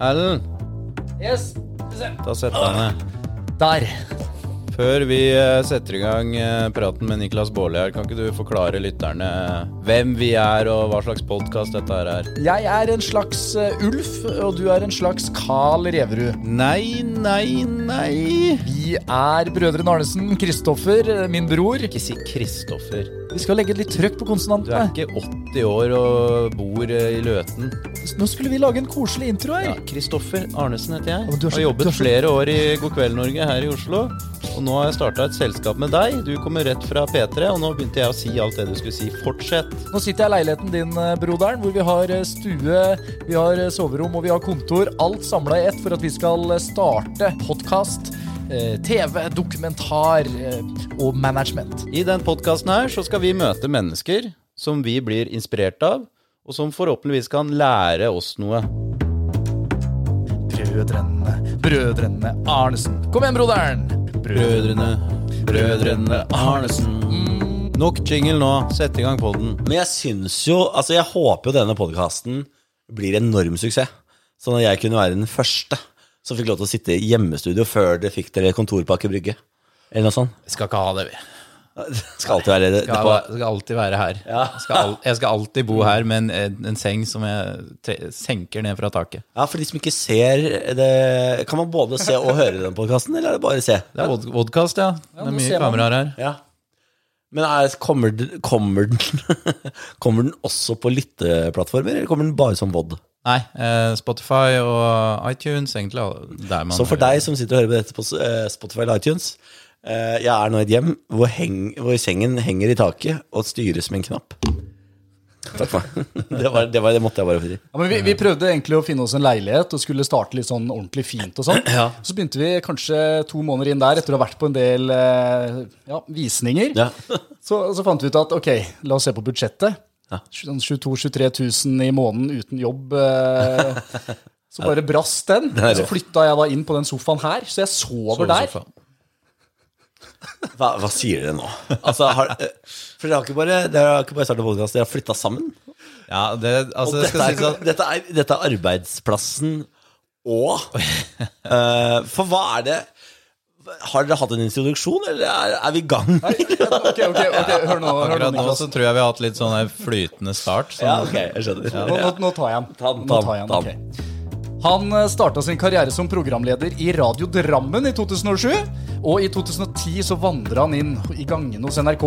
Erlend, Yes. Da setter jeg ned. Der. Før vi eh, setter i gang eh, praten med Niklas Baarli her, kan ikke du forklare lytterne hvem vi er og hva slags podkast dette her er? Jeg er en slags eh, Ulf, og du er en slags Carl Reverud. Nei, nei, nei. Vi er brødrene Arnesen. Kristoffer, eh, min bror. Ikke si Kristoffer. Vi skal legge litt trøkk på Du er ikke 80 år og bor eh, i Løten. Nå skulle vi lage en koselig intro her. Ja, Kristoffer Arnesen heter jeg. Er så- Har jobbet er flere år i God kveld Norge her i Oslo. Og nå har jeg starta et selskap med deg. Du kommer rett fra P3, og nå begynte jeg å si alt det du skulle si. Fortsett. Nå sitter jeg i leiligheten din, eh, broderen, hvor vi har eh, stue, vi har eh, soverom og vi har kontor. Alt samla i ett for at vi skal starte podkast, TV, dokumentar og management. I den podkasten her så skal vi møte mennesker som vi blir inspirert av, og som forhåpentligvis kan lære oss noe. Brødrene, brødrene Arnesen. Kom igjen, broderen! Brødrene, brødrene Arnesen. Nok jingle nå. Sett i gang podden. Men jeg syns jo Altså, jeg håper jo denne podkasten blir en enorm suksess. Sånn at jeg kunne være den første som fikk lov til å sitte i hjemmestudio før det fikk dere kontorpakke Brygge. Eller noe sånt. Vi skal ikke ha det, vi. Skal alltid være skal, skal alltid være her. Jeg, skal al jeg skal alltid bo her med en, en seng som jeg tre senker ned fra taket. ja, For de som ikke ser det Kan man både se og høre den podkasten, eller er det bare se? Det er vod vodkast, ja. Det er mye kameraer her. Ja. Men er, kommer, den, kommer, den, kommer den også på lytteplattformer, eller kommer den bare som vod? Nei, eh, Spotify og iTunes, egentlig. Der man Så for deg som sitter og hører på dette på eh, Spotify eller iTunes eh, Jeg er nå i et hjem hvor, heng, hvor sengen henger i taket og styres med en knapp. Takk for meg. Det, var, det, var, det måtte jeg bare få si. Ja, men vi, vi prøvde egentlig å finne oss en leilighet og skulle starte litt sånn ordentlig fint og sånn. Ja. Så begynte vi kanskje to måneder inn der etter å ha vært på en del eh, ja, visninger. Ja. Så, så fant vi ut at ok, la oss se på budsjettet. Ja. Sånn 22 000-23 000 i måneden uten jobb. Eh, så bare brast den. Så flytta jeg da inn på den sofaen her, så jeg sover der. Hva, hva sier dere nå? Altså, har, eh, for dere har ikke bare, dere startet podkast, dere har flytta sammen. Ja, det, altså, Og dette, er, at dette, er, dette er arbeidsplassen og uh, For hva er det Har dere hatt en introduksjon, eller er, er vi i gang? Ok, ok, ok, hør nå, hør akkurat nå så tror jeg vi har hatt litt sånn flytende start. Sånn, Ja, ok, jeg skjønner. Nå, nå, nå tar jeg den. Ta den, Nå ta tar jeg den, Okay. Han starta sin karriere som programleder i Radio Drammen i 2007. Og i 2010 så vandra han inn i gangene hos NRK.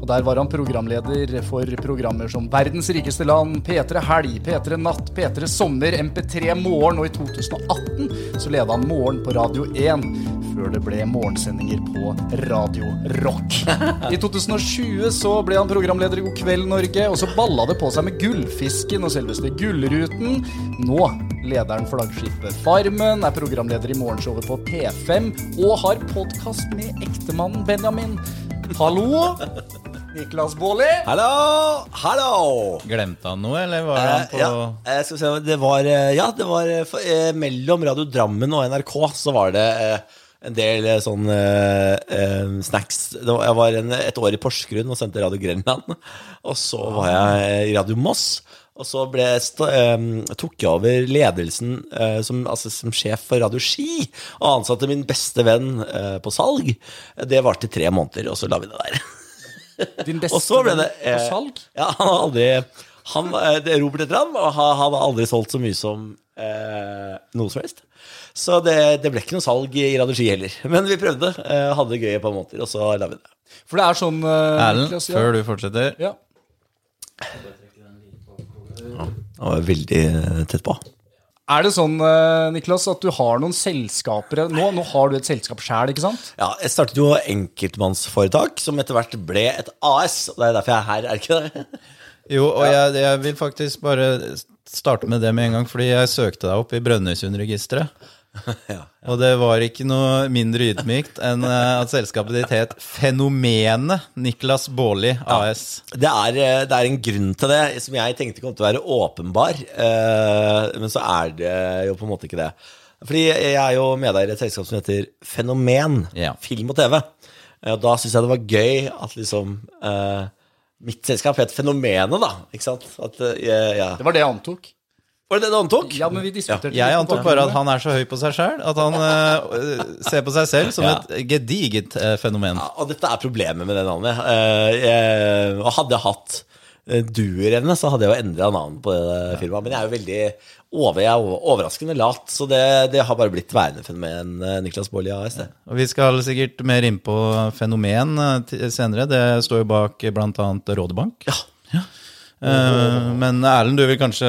Og Der var han programleder for programmer som Verdens rikeste land, P3 Helg, P3 Natt, P3 Sommer, MP3 Morgen. Og i 2018 så leda han Morgen på Radio 1. Før det ble morgensendinger på Radio Rock. I 2020 så ble han programleder i God kveld Norge, og så balla det på seg med Gullfisken og selveste Gullruten. Nå leder han flaggskipet Farmen, er programleder i morgenshowet på P5 og har podkast med ektemannen Benjamin. Hallo! Niklas Baarli. Hallo! Hallo! Glemte han noe, eller var han Eh, på ja, eh, skal vi se, det var, eh, ja, det var eh, for, eh, mellom Radio Drammen og NRK så var det eh, en del eh, sånn eh, eh, snacks. Det var, jeg var en, et år i Porsgrunn og sendte Radio Grenland. Og så var jeg i Radio Moss. Og så ble, eh, tok jeg over ledelsen uh, som, altså, som sjef for Radio Ski. Og ansatte min beste venn uh, på salg. Det varte i tre måneder, og så la vi det der. Din beste Og så ble det venn på eh, salg. Ja, han har aldri han, det Robert heter han, og han han har aldri solgt så mye som eh, noe som helst. Så det, det ble ikke noe salg i Radio Ski heller. Men vi prøvde. Eh, hadde det gøy på et par måneder, og så la vi det. For det er sånn Erlend, ja. før du fortsetter ja. Det var veldig tett på. Er det sånn, eh, Niklas, at du har noen selskaper nå, nå har du et selskap sjæl, ikke sant? Ja, jeg startet jo enkeltmannsforetak, som etter hvert ble et AS. Og det er derfor jeg er her, er ikke det? Jo, og jeg, jeg vil faktisk bare starte med det med en gang, fordi jeg søkte deg opp i Brønnøysundregisteret. Ja. Og det var ikke noe mindre ydmykt enn eh, at selskapet ditt het Fenomenet Niklas Baarli AS. Det er, eh, det er en grunn til det, som jeg tenkte kom til å være åpenbar. eh, Men så er det jo på en måte ikke det. Fordi jeg er jo medeier i et selskap som heter Fenomen. Ja. Film og TV. Og da syns jeg det var gøy at liksom eh, Mitt selskap het Fenomenet, da. Ikke sant? At, eh, ja. Det var det jeg antok. Var det det du antok? Ja, men vi diskuterte Jeg antok bare at han er så høy på seg sjøl at han uh, ser på seg selv som Ja. et gediget uh, fenomen. Ja, og dette er problemet med det navnet. Uh, jeg, og hadde jeg hatt eh, duerevne, så hadde jeg jo endra navnet på det firmaet. Men jeg er jo veldig over, jeg er overraskende lat, så det, det har bare blitt værende fenomen eh, Niklas Baarli AS. Det. Og Vi skal sikkert mer inn på fenomen eh, senere. Det står jo bak bl.a. Rådebank. Ja. Eh, men Erlend, du vil kanskje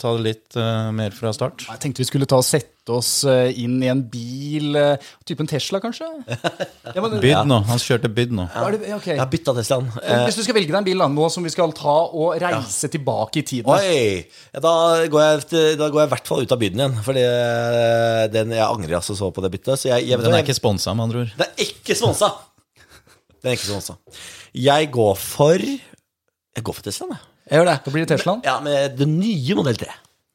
ta det litt eh, mer fra start? Jeg tenkte vi skulle ta og sette oss eh, inn i en bil, eh, typen Tesla kanskje? Ja, men, Byd nå. Han kjørte byd nå. Ja. det, ok. Jeg har bytta Teslaen. Eh, Hvis du skal velge deg en bil nå som vi skal ta og reise tilbake i tiden Oi! Ja, da, går jeg, da går jeg i hvert fall ut av byen igjen. Eh, jeg angrer altså så på det byttet. Så jeg, jeg, Den er ikke sponsa, med andre ord. Den er ikke sponsa! Den er ikke sponsa. Jeg går for Jeg går for Teslaen, jeg. Jeg gjør det. Da blir det Teslaen? Ja, med den nye modell 3.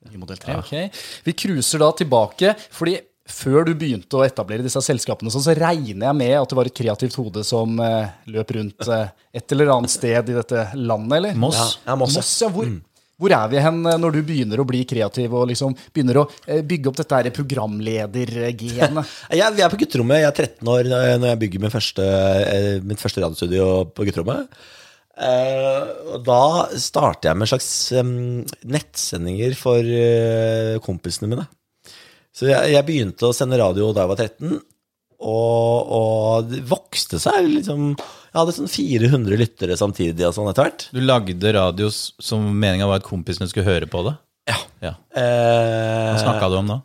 Nye modell 3, ok. Vi cruiser da tilbake, fordi før du begynte å etablere disse selskapene, så regner jeg med at det var et kreativt hode som eh, løp rundt eh, et eller annet sted i dette landet, eller? Moss. Ja, ja, Moss, ja. Moss, ja. Hvor, hvor er vi hen eh, når du begynner å bli kreativ og liksom begynner å bygge opp dette her programledergenet? Vi er på gutterommet. Jeg er 13 år når jeg- bygger min første, mitt første radiostudio på gutterommet. Eh, og da starter jeg med slags um, nettsendinger for uh, kompisene mine. Så jeg, jeg begynte å sende radio da jeg var 13, og, og det vokste seg liksom Jeg hadde sånn 400 lyttere samtidig og sånn etter hvert. Du lagde radio som meninga var at kompisene skulle høre på det? Ja. Ja. Eh, Hva snakka du om da?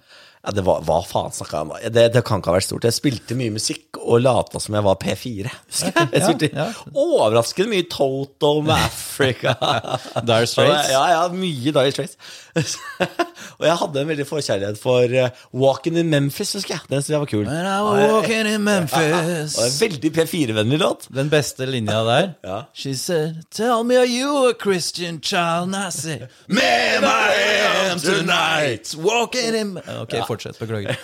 Ja, det var, Hva faen snakka jeg om? Det, det kan ikke ha vært stort. Jeg spilte mye musikk og lata som jeg var P4. Jeg. spilte ja. overraskende mye Toto med Africa. Dire Straits? Ja, ja, mye Dire Straits. og jeg hadde en veldig forkjærlighet for uh, Walking in Memphis, husker jeg. Den synes jeg var kul. When I was walking in Memphis Og en veldig P4-vennlig låt. Den beste linja der. Ja. She said, Tell me, are you a Christian child? And I said, Man, I am tonight. Walking in Ok, fortsett. Beklager.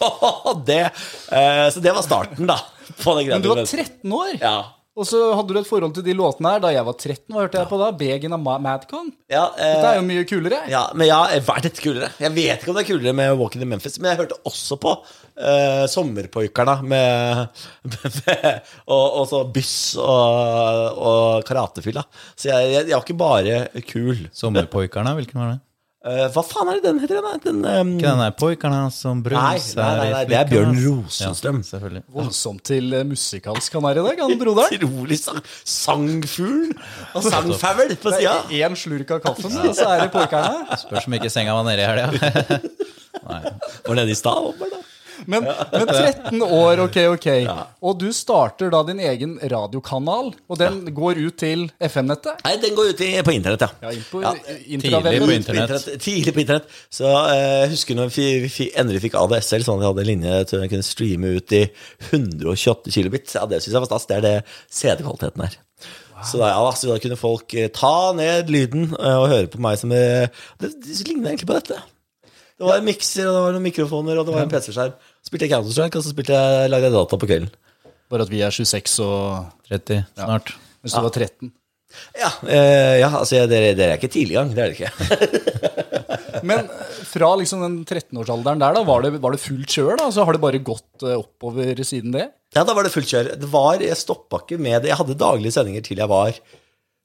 det, eh, så det var starten, da. På den Men du var 13 år, Ja. og så hadde du et forhold til de låtene her. Da jeg var 13, hva hørte jeg på da? Begin av Ma- Madcon? Ja, eh, Det er jo mye kulere. Ja, men ja, hva er dette kulere? Jeg vet ikke om det er kulere med Walking in Memphis, men jeg hørte også på uh, Sommerpoikarna med, med og, og så Byss og, og Karatefylla. Så jeg, jeg, jeg var ikke bare kul. Sommerpoikarna, hvilken var det? Eh, hva faen er det den heter? Den, den, um, Ikke den der poikarna som nei, brunser nei, nei, nei, det er Bjørn. Rosenstrøm. Ja, selvfølgelig. Voldsomt til eh, musikalsk han er i dag, han broderen. Utrolig sang, sangfugl og sangfavel på sida. Én slurk av kaffen, og så er det porkerne. Spørs om ikke senga var nede i helga. Var nede i stad. åpenbart. Men, men 13 år, ok, ok. Og du starter da din egen radiokanal, og den går ut til FM-nettet? Nei, den går ut i, på internett, ja. Ja, på Ja, tidlig på internett. Tidlig på internett. Så jeg jeg husker når vi, vi, vi endelig fikk ADSL, sånn at vi hadde en linje til å kunne streame ut i 128 kilobit. Ja, det syns jeg var stas. Det er det CD-kvaliteten er. Så, da, ja, så da kunne folk eh, ta ned lyden eh, og høre på meg som eh, Det, det ligner egentlig på dette. Det var en mikser, og det var noen mikrofoner, og det var en PC-skjerm. Spilte jeg Counter-Strike, og så spilte jeg, lagde jeg data på kvelden. Bare at vi er 26 og 30 snart. hvis du var 13. Ja, eh, ja altså, dere, dere er ikke tidlig i gang. Det er dere ikke. Men eh, fra liksom den 13-årsalderen der, da, var det, var det fullt kjør? da? Så har det bare gått eh, oppover siden det? Ja, da var det fullt kjør. Det var, jeg stoppa ikke med det. Jeg hadde daglige sendinger til jeg var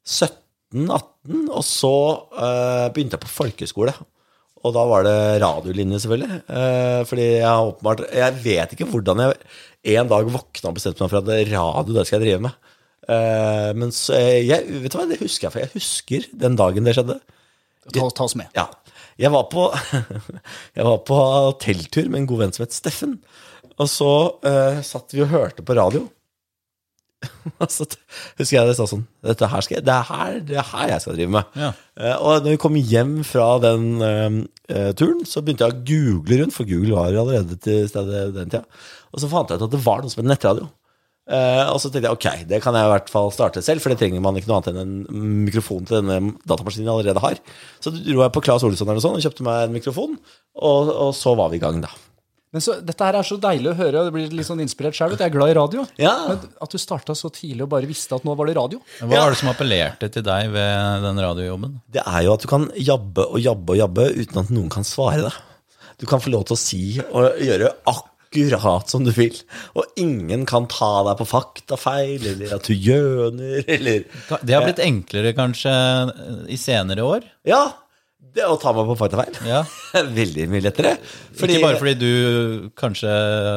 17-18, og så eh, begynte jeg på folkeskole. Og da var det radiolinje, selvfølgelig. Eh, fordi jeg har åpenbart Jeg vet ikke hvordan jeg en dag våkna og bestemte meg for at radio det skal jeg drive med. Eh, men så jeg, vet du hva, det husker jeg, for jeg husker den dagen det skjedde. Ta, ta oss med. Ja. Jeg var på, jeg var på telttur med en god venn som het Steffen. Og så eh, satt vi og hørte på radio. Så husker jeg det sa sånn Dette her skal jeg, det, er her, det er her jeg skal drive med. Ja. Eh, og når vi kom hjem fra den eh, turen, så begynte jeg å google rundt, for Google var allerede til stede den tida. Og så fant jeg ut at det var noe som het nettradio. Uh, og så tenkte jeg ok, det kan jeg i hvert fall starte selv, for det trenger man ikke noe annet enn en mikrofon til denne datamaskinen jeg allerede har. Så dro jeg på Claes Olsson eller sånn og kjøpte meg en mikrofon, og, og så var vi i gang, da. Men så, Dette her er så deilig å høre, og det blir litt sånn inspirert sjøl. Jeg er glad i radio. Ja. Men at du starta så tidlig og bare visste at nå var det radio. Hva Ja. var det som appellerte til deg ved den radiojobben? Det er jo at du kan jabbe og jabbe og jabbe uten at noen kan svare deg. Du kan få lov til å si og gjøre akkurat som du vil. Og ingen kan ta deg på faktafeil, eller at du gjøner, eller Det har blitt enklere kanskje i senere år? Ja, det å ta meg på faktafeil. Ja. Veldig mye lettere. Ikke bare fordi du kanskje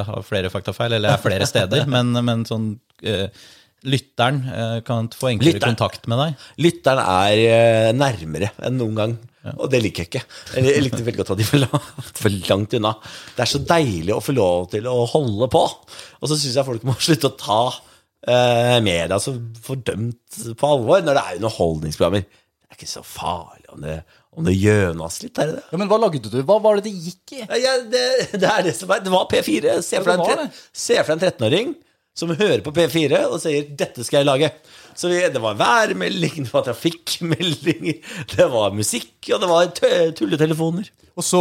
har flere faktafeil, eller er flere steder, men, men sånn uh, Lytteren uh, kan få enklere Lytteren. kontakt med deg. Lytteren er uh, nærmere enn noen gang, og det liker jeg ikke. Jeg likte veldig godt at de var for langt unna. Det er så deilig å få lov til å holde på. Og så syns jeg folk må slutte å ta eh, media så fordømt på alvor når det er underholdningsprogrammer. Det er ikke så farlig om det, om det gjønas litt, er det det? Ja, Men hva lagde du? Hva var det det gikk i? Ja, det, det er det som er Det var P4. Se for Ja, deg det en, var tre- se for deg en 13-åring som hører på P4 og sier 'dette skal jeg lage'. Så vi, det var værmelding, det var trafikkmeldinger, det var musikk, og det var tulletelefoner. Og så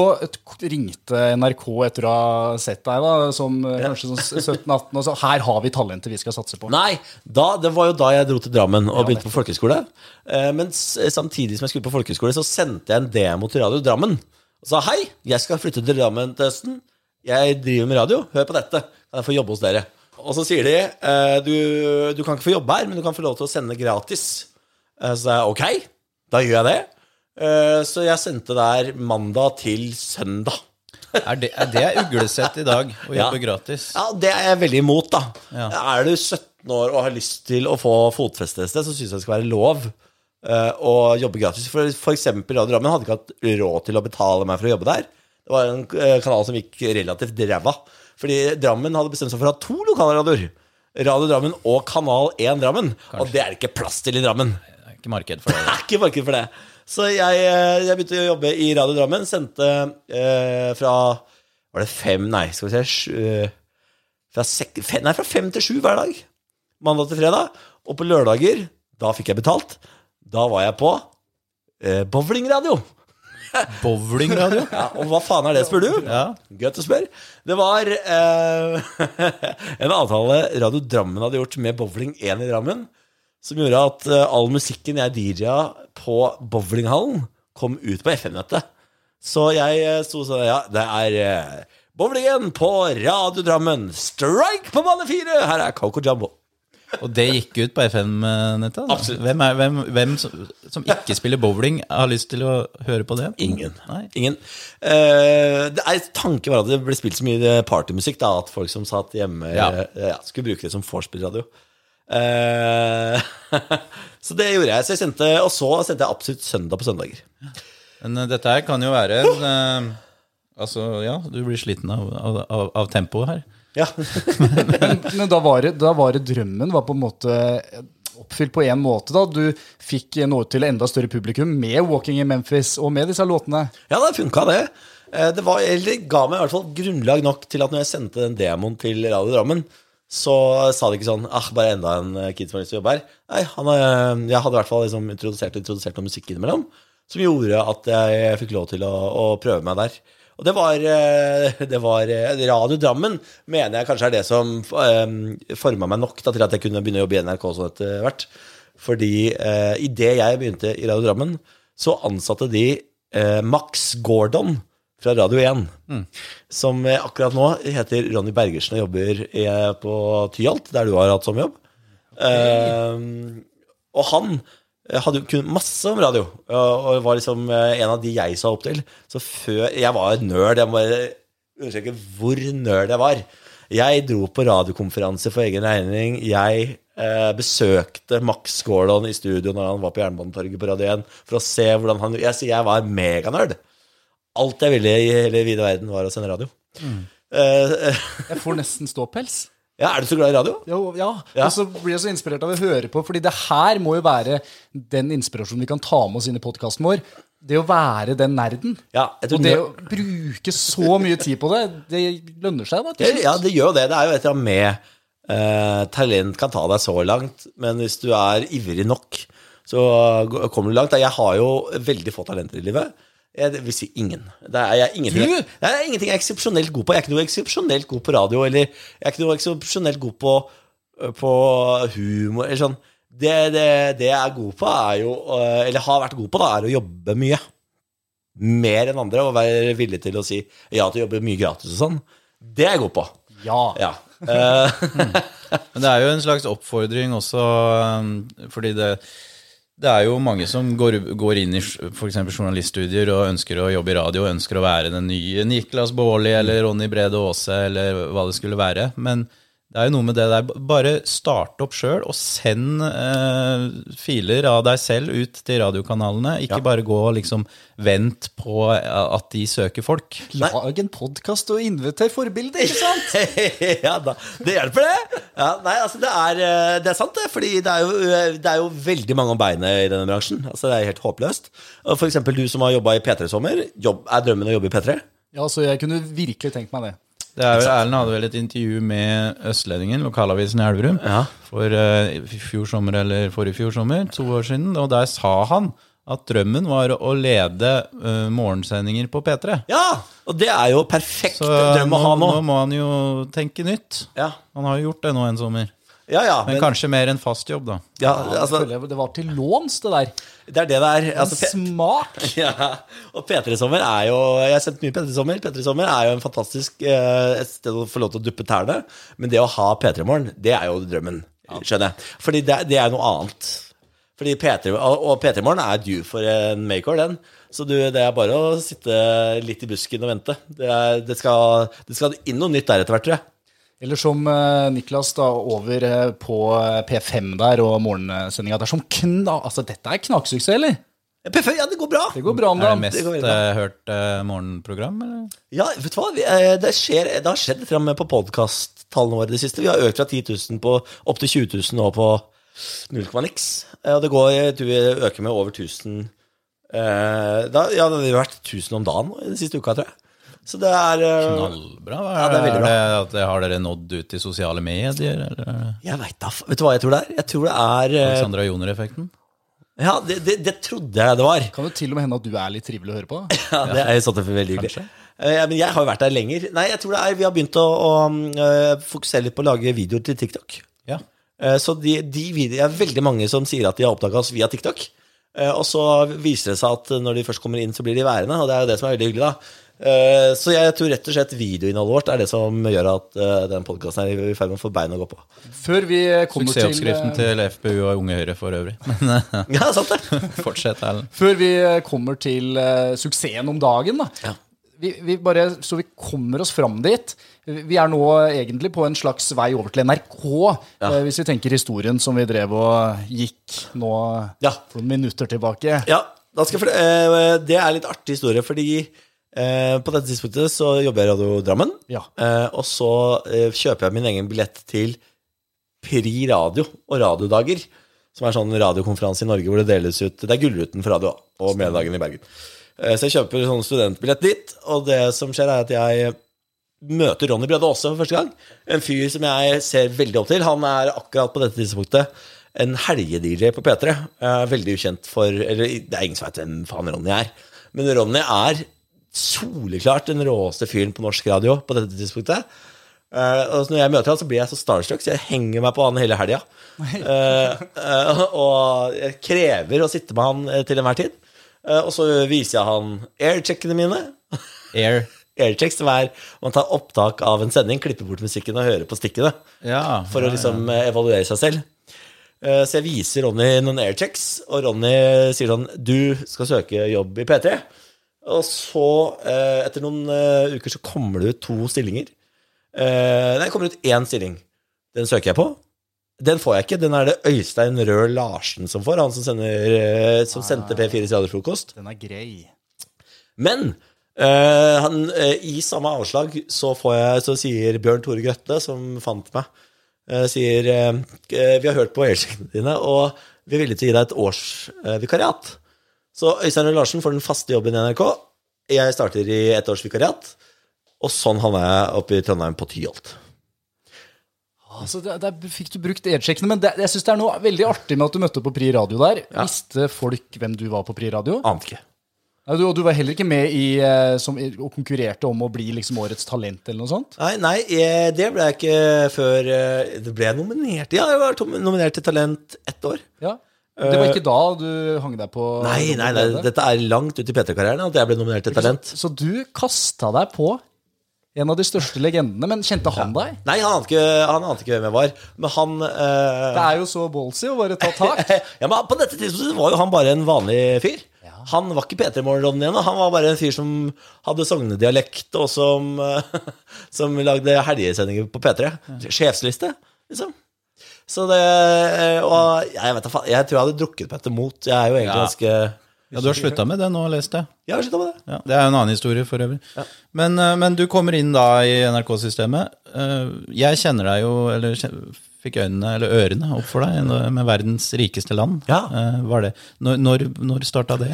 ringte NRK etter å ha sett deg, da, som ja. kanskje sånn 17-18, og så her har vi talentet vi skal satse på. Nei, da, det var jo da jeg dro til Drammen og begynte på folkehøyskole. Eh, Men samtidig som jeg skulle på folkehøyskole, så sendte jeg en demo til Radio Drammen. Og sa hei, jeg skal flytte til Drammen til høsten. Jeg driver med radio. Hør på dette. Kan jeg få jobbe hos dere? Og så sier de eh, du, du kan ikke få jobbe her, men du kan få lov til å sende gratis. Eh, Så sa jeg ok, da gjør jeg det. Eh, Så jeg sendte der mandag til søndag. Er det, er det uglesett i dag, å Ja. jobbe gratis? Ja, det er jeg veldig imot, da. Ja. Er du 17 år og har lyst til å få fotfeste et sted, så syns jeg det skal være lov eh, å jobbe gratis. For, for eksempel Radio Drammen hadde ikke hatt råd til å betale meg for å jobbe der. Det var en eh, kanal som gikk relativt ræva. Fordi Drammen hadde bestemt seg for å ha to lokalradioer. Radio Drammen og Kanal 1 Drammen. Og det er det ikke plass til i Drammen. Det er ikke marked for Det det. er ikke marked for det. Så jeg, eh, jeg begynte å jobbe i Radio Drammen. Sendte eh, fra Var det fem Nei, skal vi se sju, eh, fra, sek, fem, nei, fra fem til sju hver dag. Mandag til fredag. Og på lørdager, da fikk jeg betalt. Da var jeg på eh, bowlingradio. Bowlingradio? Ja, og hva faen er det, spør du? Ja. Godt å spørre. Det var eh, en avtale Radio Drammen hadde gjort med Bowling 1 i Drammen, som gjorde at eh, all musikken jeg DJ-a på bowlinghallen, kom ut på FN-nettet. Så jeg eh, sto sånn Ja, det er eh, bowlingen på Radio Drammen. Strike på bane fire! Her er Coco Jumbo. Og det gikk ut på FM-nettet? Absolutt. Hvem, er, hvem, hvem som, som ikke spiller bowling, har lyst til å høre på det? Ingen. Nei. Ingen. Uh, det er, tanken var at det ble spilt så mye partymusikk da, at folk som satt hjemme, Ja. Uh, ja, skulle bruke det som vorspiel-radio. Eh, så det gjorde jeg. Så jeg sendte, og så sendte jeg absolutt søndag på søndager. Men eh, dette her kan jo være en eh, Altså, ja, du blir sliten av, av, av, av tempoet her. Ja. Men da var, det, da var det drømmen var på en måte oppfylt på én måte. da Du fikk nå ut til enda større publikum med 'Walking in Memphis' og med disse låtene. Ja, det funka, det. Eh, Det, var, eller ga meg i hvert fall grunnlag nok til at når jeg sendte den demoen til Radio Drammen, så sa de ikke sånn ah, bare enda en eh, kid som har lyst til å jobbe her. Nei, han, eh, jeg hadde i hvert fall liksom introdusert, introdusert noe musikk innimellom, som gjorde at jeg fikk lov til å, å prøve meg der. Og det var, eh, det var eh, Radio Drammen mener jeg kanskje er det som um, forma meg nok da, til at jeg kunne begynne å jobbe i NRK sånn etter hvert. Fordi eh, idet jeg begynte i Radio Drammen, så ansatte de eh, Max Gordon fra Radio 1, som eh, akkurat nå heter Ronny Bergersen og jobber i, på Tyholt, der du har hatt sommerjobb. Eh, og han hadde kun masse om radio, og var liksom eh, en av de jeg sa opp til. Så før Jeg var nerd. Jeg må understreke hvor nerd jeg var. Jeg dro på radiokonferanse for egen regning. Jeg eh, besøkte Max Gordon i studio når han var på Jernbanetorget på Radio 1, for å se hvordan han Jeg sier jeg var meganerd. Alt jeg ville i hele vide verden, var å sende radio. Mm. eh, Jeg får nesten ståpels. Ja, er du så glad i radio? Jo, ja. Ja. Og så blir jeg så inspirert av å høre på, fordi det her må jo være den inspirasjonen vi kan ta med oss inn i podkasten vår. Det å være den nerden. Ja, Og det å bruke så mye tid på det, det lønner seg. da, Ja, det gjør jo det. Det er jo et eller annet med eh, Talent kan ta deg så langt, men hvis du er ivrig nok, så kommer du langt. Jeg har jo veldig få talenter i livet. Jeg det vil si ingen. Det er, jeg, ingenting, Du? det er ingenting jeg er eksepsjonelt god på. Jeg er ikke noe eksepsjonelt god på radio, eller jeg er ikke noe eksepsjonelt god på, på humor. Eller sånn. Det, det, det jeg er god på, er jo øh, Eller har vært god på, da, er å jobbe mye. Mer enn andre, og være villig til å si ja til å jobbe mye gratis og sånn. Det er jeg god på. Ja. Ja. Eh, Men det er jo en slags oppfordring også, fordi det, det er jo mange som går, går inn i f.eks. journaliststudier og ønsker å jobbe i radio, ønsker å være den nye Niklas Baarli eller Ronny Brede Aase eller hva det skulle være. Men det er jo noe med det der. Bare start opp sjøl og send eh, filer av deg selv ut til radiokanalene. Ikke bare gå og liksom vent på at de søker folk. Lag en podkast og inviter forbilder, ikke sant? ja da, det hjelper det. Ja, nei, altså det er, eh, det er sant det, fordi det er, jo, eh, det er jo veldig mange om beinet i denne bransjen. Altså Det er helt håpløst. Og For eksempel du som har jobba i P3 i sommer. Jobb, er drømmen å jobbe i P3? Ja, så jeg kunne virkelig tenkt meg det. Det er jo, Erlend hadde vel et intervju med Østlendingen, lokalavisen i Elverum, Ja. for uh, fjor sommer eller forrige fjor sommer, to år siden. Og der sa han at drømmen var å lede uh, morgensendinger på P3. Ja! Og det er jo perfekt Så drøm å ha nå. nå må han jo tenke nytt. Ja, Han har jo gjort det nå en sommer. Ja. ja Men men, kanskje mer enn fast jobb, da. ja, altså, det var til låns, det der. det er det det er. Altså, en smak! ja. Og P3 Sommer er jo Jeg har sett mye P3 Sommer. P3 Sommer er jo en fantastisk eh, et sted å få lov til å duppe tærne. Men det å ha P3 Morgen, det er jo drømmen. Skjønner jeg. Fordi det, det er noe annet. Fordi P3, og og P3 Morgen er due for en makeover, den. Så du, det er bare å sitte litt i busken og vente. Det, er, det, skal, det skal inn noe nytt der etter hvert, tror jeg. Eller som eh, Niklas da over eh, på eh, P5 der og morgensendinga. Det er som kna... Altså, dette er knaksuksess, eller? P5, ja, det går bra. Det går bra om Er det mest det går bra. eh, hørt morgenprogram, eller? Ja, vet du hva? Vi, det, skjer, det har skjedd fram på podkasttallene våre i det siste. Vi har økt fra 10 000 på, opp til 20 000 nå på null komma niks. Og det går, vi øker med over 1000 eh, da, Ja, det har vært 1000 om dagen i den siste uka, tror jeg. Så det er eh, Knallbra. Ja, det er veldig bra. det at det, har dere nådd ut til sosiale medier? Eller Jeg veit da Vet du hva jeg tror det er? Jeg tror det er eh, Alexandra Joner-effekten? Ja, det, det, det trodde jeg det var. Kan jo til og med hende at du er litt trivelig å høre på. Ja, det er i så fall veldig hyggelig. Eh, men jeg har jo vært der lenger. Nei, jeg tror det er Vi har begynt å, å fokusere litt på å lage videoer til TikTok. Ja. Eh, Så de, de Det er veldig mange som sier at de har oppdaga oss via TikTok. Eh, Og så viser det seg at når de først kommer inn, så blir de værende. Og det er jo det som er veldig hyggelig, da. Eh, Så jeg tror rett og slett videoinnholdet vårt er det som gjør at eh, den podkasten er i ferd med å få bein å gå på. Før vi kommer til Suksessoppskriften til, til FPU og Unge Høyre for øvrig. Men eh, Ja, sant det. fortsett, Erlend. Før vi kommer til eh, suksessen om dagen, da. Ja. Vi, vi bare, så vi kommer oss fram dit. Vi er nå egentlig på en slags vei over til NRK, ja. hvis vi tenker historien som vi drev og gikk nå Ja. for noen minutter tilbake. Ja, da skal jeg eh, det er litt artig historie, fordi eh, på dette tidspunktet så jobber jeg i Radio Drammen. Ja. Eh, og så eh, kjøper jeg min egen billett til Pri Radio og Radiodager. Som er sånn radiokonferanse i Norge hvor det deles ut Det er Gullruten for radio og Mediedagen i Bergen. Eh, så jeg kjøper sånn studentbillett dit, og det som skjer, er at jeg møter Ronny Brede Aase for første gang. En fyr som jeg ser veldig opp til. Han er akkurat på dette tidspunktet en helge-DJ på P3. Eh, veldig ukjent for Eller det er ingen som vet hvem faen Ronny er. Men Ronny er soleklart den råeste fyren på norsk radio på dette tidspunktet. Uh, og når jeg møter han, så blir jeg så starstruck, så jeg henger meg på han hele helga. Uh, uh, og jeg krever å sitte med han eh, til enhver tid. Eh, og så viser jeg han aircheckene mine. Air. Aircheck som er man tar opptak av en sending, klipper bort musikken og hører på stikkene. Ja, For å liksom eh, evaluere seg selv. Eh, Så jeg viser Ronny noen airchecks, og Ronny sier sånn Du skal søke jobb i P3. Og så, eh, etter noen eh, uker, så kommer det ut to stillinger. Eh, Nei, det kommer ut én stilling. Den søker jeg på. Den får jeg ikke. Den er det Øystein Røe Larsen som får. Han som, sender, som sendte P4s radiofrokost. Den er grei. Men eh, han, eh, i samme avslag så, får jeg, så sier Bjørn Tore Grøtte, som fant meg, eh, sier Vi har hørt på aircheckene dine, og vi er villige til å gi deg et års eh, vikariat. Så Øystein Røe Larsen får den faste jobben i NRK. Jeg starter i ett års vikariat. Og sånn havna jeg oppe i Trondheim på Tyholt. Altså, der, der fikk du brukt edsjekkene, men det, jeg synes det er noe veldig artig med at du møtte på Pri Radio der. Visste folk hvem du var på Pri Radio? Ante ikke. Du, og du var heller ikke med i, eh, som, og konkurrerte om å bli liksom årets talent eller noe sånt? Nei, nei det ble jeg ikke før eh, Det ble jeg nominert Ja, jeg var nominert til Talent ett år. Ja. Det var ikke da du hang deg på Nei, nei, nei, dette er langt ut i P3-karrieren at jeg ble nominert til Talent. Så du kasta deg på en av de største legendene, men kjente han deg? Nei, han ante ikke, han ante ikke hvem jeg var. Men han uh... Det er jo så ballsy å bare ta tak. ja, men På dette tidspunktet var jo han bare en vanlig fyr. Han var ikke P3 Morgen-Ronny igjen. Han var bare en fyr som hadde sognedialekt, og som, uh, som lagde helgesendinger på P3. Sjefsliste, liksom. Så det eh, Og jeg vet da faen, jeg tror jeg hadde drukket meg til mot. Jeg er jo egentlig Ja. ganske Ja, du har slutta med det nå, leste jeg. Jeg har slutta med det. Ja, det er jo en annen historie for øvrig. Men, eh, men du kommer inn da i NRK-systemet. Eh, Jeg kjenner deg jo, eller fikk øynene eller ørene opp for deg med verdens rikeste land. Ja. Var det. Når, når, når starta det?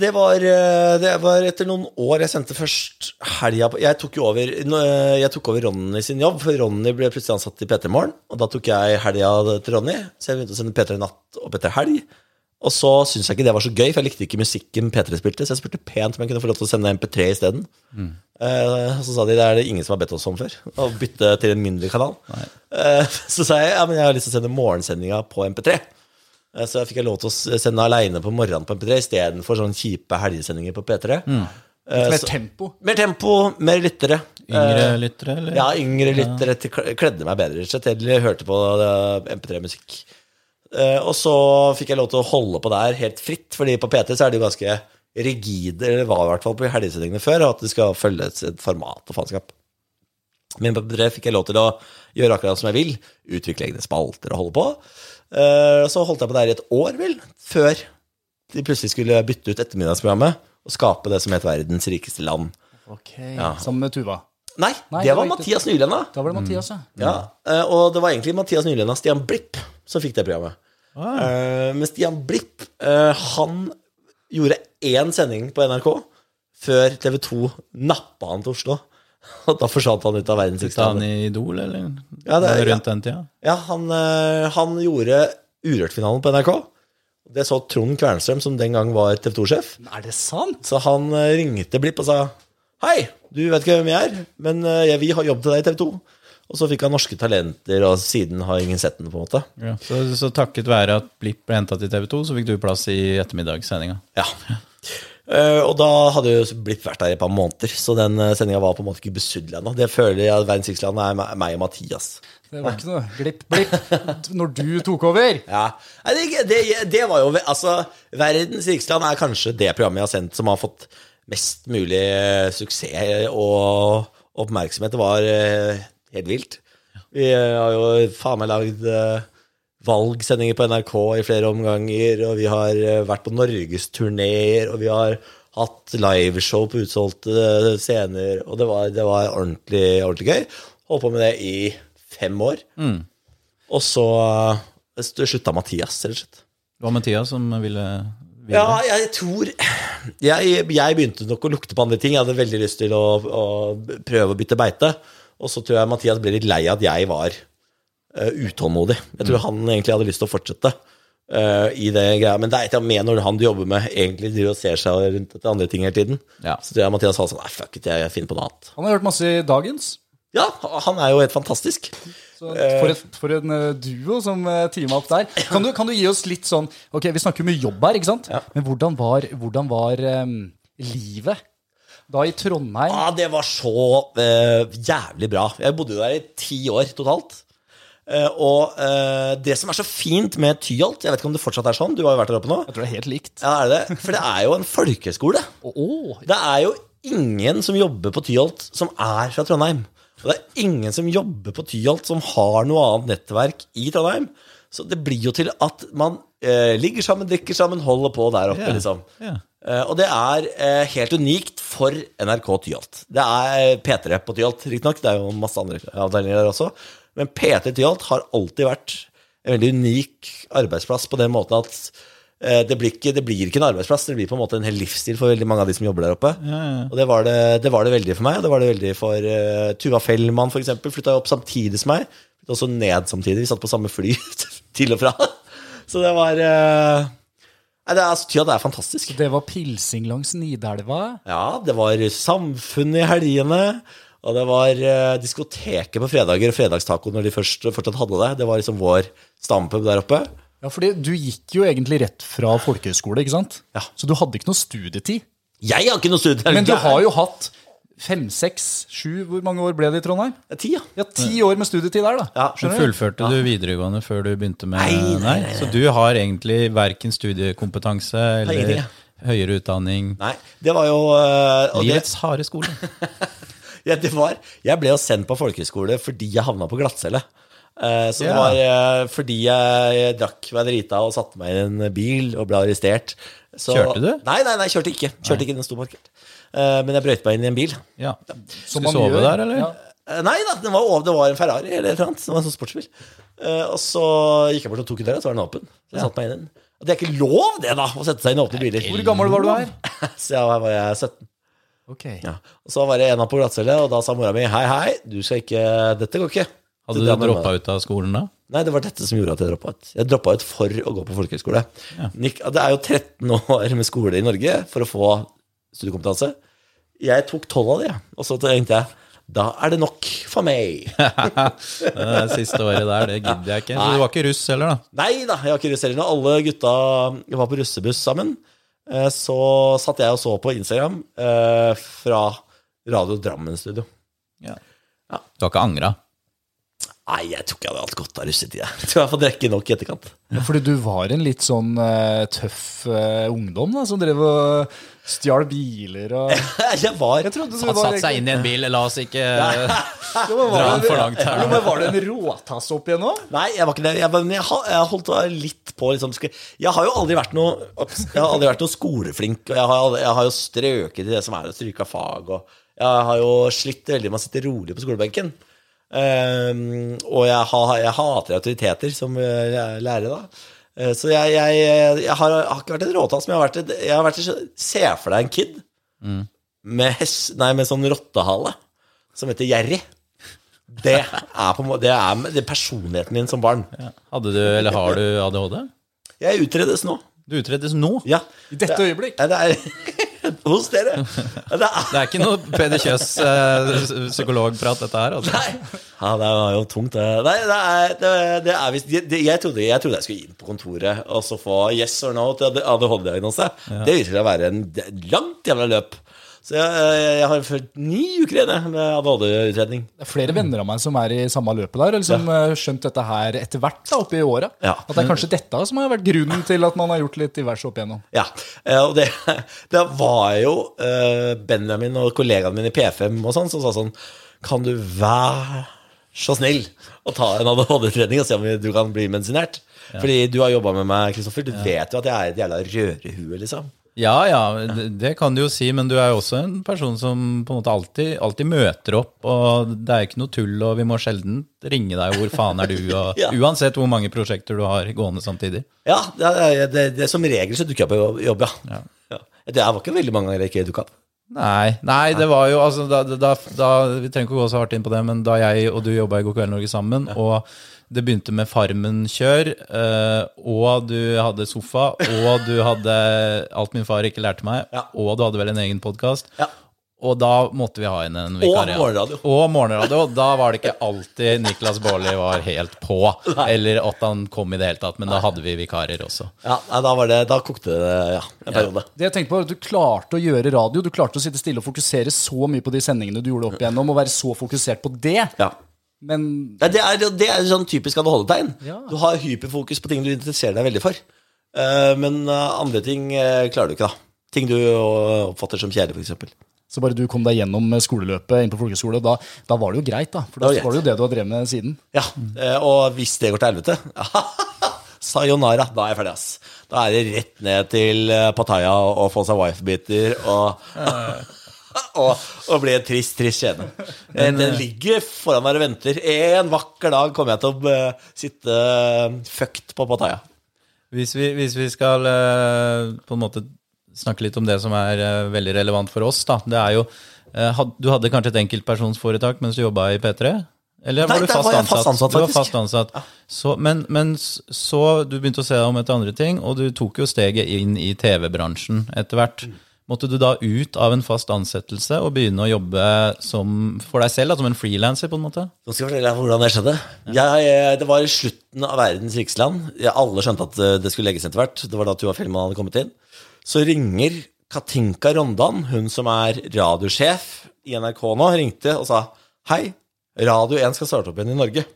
Det var, eh, det var etter noen år. Jeg sendte først helga på Jeg tok jo over eh, Jeg tok over Ronny sin jobb, for Ronny ble plutselig ansatt i P3 Morgen. Og da tok jeg helga til Ronny, så jeg begynte å sende P3 Natt og P3 Helg. Og så syntes jeg ikke det var så gøy, for jeg likte ikke musikken P3 spilte, så jeg spurte pent om jeg kunne få lov til å sende MP3 isteden. Eh, så sa de det er det ingen som har bedt oss om før, å bytte til en mindre kanal. Eh, så sa jeg ja, men jeg har lyst til å sende morgensendinga på MP3. Eh, Så jeg fikk jeg lov til å sende aleine på morgenen på MP3 istedenfor sånne kjipe helgesendinger på P3. Eh, mer så- tempo. mer tempo, mer lyttere. Yngre Eh, lyttere, eller? ja, yngre lyttere til- kledde meg bedre, rett og slett. Hørte på eh, MP3-musikk. Eh, og så fikk jeg lov til å holde på der helt fritt, fordi på P3 så er det jo ganske rigide, eller var i hvert fall på helgesendingene før, at det skal følges et format og faenskap. Men på P3 fikk jeg lov til å gjøre akkurat som jeg vil, utvikle egne spalter og holde på. Eh, så holdt jeg på der i et år, vel, før de plutselig skulle bytte ut ettermiddagsprogrammet og skape det som het Verdens rikeste land. Ok, Sammen med Tuva. Nei, Nei, det det var var ikke- Mathias Nylenda. Da var det Mathias, ja. Ja, eh, og det var egentlig Mathias Nylenda og Stian Blipp som fikk det programmet. Eh, Men Stian Blipp, eh, han gjorde én sending på NRK før TV 2 nappa han til Oslo. Og da forsvant han ut av verdens Ta han i Idol, eller? Ja, det rundt den tida? Ja, han, eh, han gjorde Urørt-finalen på NRK. Det så Trond Kvernstrøm, som den gang var TV 2-sjef. Er det sant? Så han eh, ringte Blipp og sa Hei, du vet ikke hvem jeg er, men eh, jeg, vi har jobb til deg i TV 2. Og så fikk han Norske Talenter, og siden har ingen sett den, på en måte. Ja. Så, så takket være at Blipp ble henta til TV 2, så fikk du plass i ettermiddagssendinga. Ja. Eh, og da hadde jo blitt vært der i et par måneder, så den uh, sendinga var på en måte ikke besudla ennå. Det føler jeg at Verdens rikeste land er meg- og Mathias. Det var ikke noe glipp, blipp når du tok over. Ja, Nei, det, det, det var jo Altså, Verdens rikeste land er kanskje det programmet jeg har sendt som har fått mest mulig eh, suksess og oppmerksomhet. Det var eh, helt vilt. Vi eh, har jo faen meg lagd eh, valgsendinger på NRK i flere omganger, og vi har eh, vært på norgesturneer, og vi har hatt liveshow på utsolgte eh, scener, og det var, det var ordentlig, ordentlig gøy. Holdt på med det i fem år. Og så eh, slutta Mathias, rett og slett. Det var Mathias som ville ville. Ja, jeg tror jeg, jeg begynte nok å lukte på andre ting. Jeg hadde veldig lyst til å, å prøve å bytte beite. Og så tror jeg Mathias ble litt lei av at jeg var utålmodig. Jeg tror han egentlig hadde lyst til å fortsette Uh, i det greia. Men det er et eller annet med når han du jobber med, egentlig driver og ser seg rundt etter andre ting hele tiden. Ja. Så tror jeg Mathias sånn Nei, fuck it, jeg finner på noe annet. Han har hørt masse i Dagens. Ja, han er jo helt fantastisk. Så for, et, for en eh, duo som teama opp der. Kan du, kan du gi oss litt sånn Ok, vi snakker jo mye jobb her, ikke sant? Men hvordan var, hvordan var um, livet da i Trondheim? Ja, det var så uh, jævlig bra. Jeg bodde jo der i ti år totalt. Eh, og eh, det som er så fint med Tyholt Jeg vet ikke om det fortsatt er sånn, du har jo vært der oppe nå. Jeg tror det er helt likt. Ja, er det? For det er jo en folkehøyskole. Oh, Det er jo ingen som jobber på Tyholt som er fra Trondheim. Og det er ingen som jobber på Tyholt som har noe annet nettverk i Trondheim. Så det blir jo til at man eh, ligger sammen, drikker sammen, holder på der oppe, yeah, liksom. Yeah. Eh, og det er eh, helt unikt for NRK Tyholt. Det er P3 på Tyholt, riktignok. Det er jo masse andre avdelinger der også. Men P3 Tyholt har alltid vært en veldig unik arbeidsplass på den måten at eh, det blir, ikke, det blir ikke en arbeidsplass, det blir på en måte en hel livsstil for veldig mange av de som jobber der oppe. Og det var det, det var det veldig for meg, og det var det veldig for uh, Tuva Fellmann, eksempel. Flytta opp samtidig som meg. Flytta også ned samtidig. Vi satt på samme fly til og fra. Så det var uh, Nei, det er, altså, det er fantastisk. Det var pilsing langs Nidelva. Ja, det var samfunnet i helgene. Og det var eh, diskoteket på fredager og fredagstaco når de først fortsatt hadde det. Det var liksom vår stampub der oppe. Ja, fordi du gikk jo egentlig rett fra folkehøyskole, ikke sant? Ja. Så du hadde ikke noe studietid. Jeg har ikke noe studietid. Men du har jo hatt fem, seks, sju Hvor mange år ble det i Trondheim? Ti, ja. Ja, ti år med studietid der, da. Ja, du fullførte du videregående før du begynte med Nei, nei, nei, nei. Så du har egentlig verken studiekompetanse eller ja. høyere utdanning. Nei, det var jo uh, og det, Livets harde skole. ja, det var, Jeg ble jo sendt på folkehøyskole fordi jeg havna på glattcelle. Eh, så det var eh, fordi jeg drakk meg drita og satte meg i en bil og ble arrestert. Så, Kjørte du? Nei, nei, nei, kjørte ikke. Kjørte ikke, den sto markert. Eh, men jeg brøyt meg inn i en bil. Ja. Skulle sove gjør. der, eller? Ja. Nei da, det var det var en Ferrari eller noe annet. Det var en sånn sportsbil. Eh, og så gikk jeg bort og tok døra, så var den åpen. Så jeg satte meg inn i den. Det er ikke lov, det, da, å sette seg inn i åpne biler. Hvor gammel var du her? Så jeg var, var jeg 17. Ok. Ja. Og så var det en av på glattcelle, og da sa mora mi hei, hei, du skal ikke Dette går ikke. Hadde du droppa ut av skolen da? Nei, det var dette som gjorde at jeg droppa ut. Jeg droppa ut for å gå på folkehøyskole. Ja. Det er jo 13 år med skole i Norge for å få studiekompetanse. Jeg tok 12 av de, og så tenkte jeg da er det nok for meg. Det siste året der, det gidder jeg ikke. Så du var ikke russ heller, da? Nei da, jeg var ikke russ heller. Alle gutta var på russebuss sammen, så satt jeg og så på Instagram eh, fra Radio Drammen-studio. Ja. Ja. Du har ikke angra? Nei, jeg tror ikke jeg hadde hatt godt av russetid. Jeg tror jeg får drikke nok i etterkant. Ja, fordi du var en litt sånn uh, tøff uh, ungdom da, som drev og stjal biler og Jeg var Jeg trodde du Satt, var satt seg inn i en bil. La oss ikke Ja, dra den for langt her ja, men var det en råtass opp igjennom? Nei, jeg var ikke det. Jeg, men jeg, jeg holdt litt på liksom, Jeg har jo aldri vært noe Jeg har aldri vært noe skoleflink, og jeg har, aldri, jeg har jo strøket i det som er å stryke av fag, og jeg har jo slitt veldig med å sitte rolig på skolebenken. Um, og jeg, har, jeg hater autoriteter som lærer, da. Eh, så jeg, jeg, jeg, har, jeg har ikke vært en råtass, men jeg har vært et, har vært et Se for deg en kid med, hes, nei, med sånn rottehale som heter Jerry. Det er, på, det er det er personligheten min som barn. Hadde du, eller har du ADHD? Jeg utredes nå. Du utredes nå. Ja. I dette øyeblikk? Ja, det er hos dere. Det er, Det er ikke noe Peder Kjøs eh, psykologprat, dette her. Altså. ja, det var jo tungt, det. Nei, det er, det, det er visst jeg, trodde, jeg trodde jeg skulle inn på kontoret og så få yes or no til ADHD-diagnose. Det viser seg å være en langt jævla løp. Så jeg, jeg har følt ni uker igjen med ADHD-utredning. Det er flere venner av meg som er i samme løpet der, eller som har skjønt dette her etter hvert da, oppe i åra. Ja. At det er kanskje dette som har vært grunnen til at man har gjort litt diverse opp igjennom. Ja, eh, og det, det var jo eh, Benjamin og kollegaene mine i P5 og sånn som sa sånn Kan du være så snill å ta en ADHD-utredning og se om du kan bli medisinert? Fordi du har jobba med meg, Kristoffer. Du vet jo at jeg er et jævla rørehue, liksom. Ja, ja, det, kan du jo si, men du er jo også en person som på en måte alltid, alltid møter opp, og det er ikke noe tull, og vi må sjelden ringe deg 'hvor faen er du', og Ja. uansett hvor mange prosjekter du har gående samtidig. Ja, det, er- det, det, som regel så dukker jeg på jobb, ja. ja. Det var ikke veldig mange ganger jeg ikke dukka opp. Nei, nei, det var jo altså da, da, da, Vi trenger ikke å gå så hardt inn på det, men da jeg og du jobba i God kveld Norge sammen, og det begynte med Farmen-kjør, eh, og du hadde sofa, og du hadde Alt min far ikke lærte meg, Ja. og du hadde vel en egen podkast. Ja. Og da måtte vi ha inn en vikar. Og morgenradio. Og morgenradio. Da var det ikke alltid Niklas Baarli var helt på, eller at han kom i det hele tatt, men da hadde vi vikarer også. Ja, da, var det, da kokte det ja, en periode. Det jeg tenkte på at Du klarte å gjøre radio, du klarte å sitte stille og fokusere så mye på de sendingene du gjorde opp igjennom, og være så fokusert på det. Ja. Men Nei, det, er, det er sånn typisk ADHD-tegn. Ja. Du har hyperfokus på ting du interesserer deg veldig for. Uh, men eh, andre ting uh, klarer du ikke, da. Ting du oppfatter som kjære, f.eks. så bare du kom deg gjennom skoleløpet inn på folkeskole, da, da var det jo greit, da. For da var var det jo det du har drevet med siden. Ja, og hvis det går til helvete Sayonara, da er jeg ferdig, ass. Da er det rett ned til Pattaya og få seg wife-biter og, og, og bli en trist, trist skjebne. Eh, Den ligger foran meg og venter. En vakker dag kommer jeg til å eh, sitte eh, fucked på Pattaya. Hvis vi, hvis vi skal eh, på en måte snakke litt om det som er eh, veldig relevant for oss, da. Det er jo eh, Du hadde kanskje et enkeltpersonsforetak mens du jobba i P3? Eller Nei, var du fast var ansatt? fast ansatt, du var fast ansatt. Så, men, men så du begynte å se deg om etter andre ting, og du tok jo steget inn i TV-bransjen etter hvert. Mm. Måtte du da ut av en fast ansettelse og begynne å jobbe som, for deg selv, da, som en frilanser, på en måte? Nå skal jeg fortelle deg hvordan det skjedde. Jeg, jeg, det var i slutten av verdens riksland. Jeg, alle skjønte at eh, det skulle legges etter hvert. Det var da Tuva Fellmann hadde kommet inn. Så ringer Katinka Rondan, hun som er radiosjef i NRK nå, ringte og sa Hei, Radio 1 skal starte opp igjen i Norge.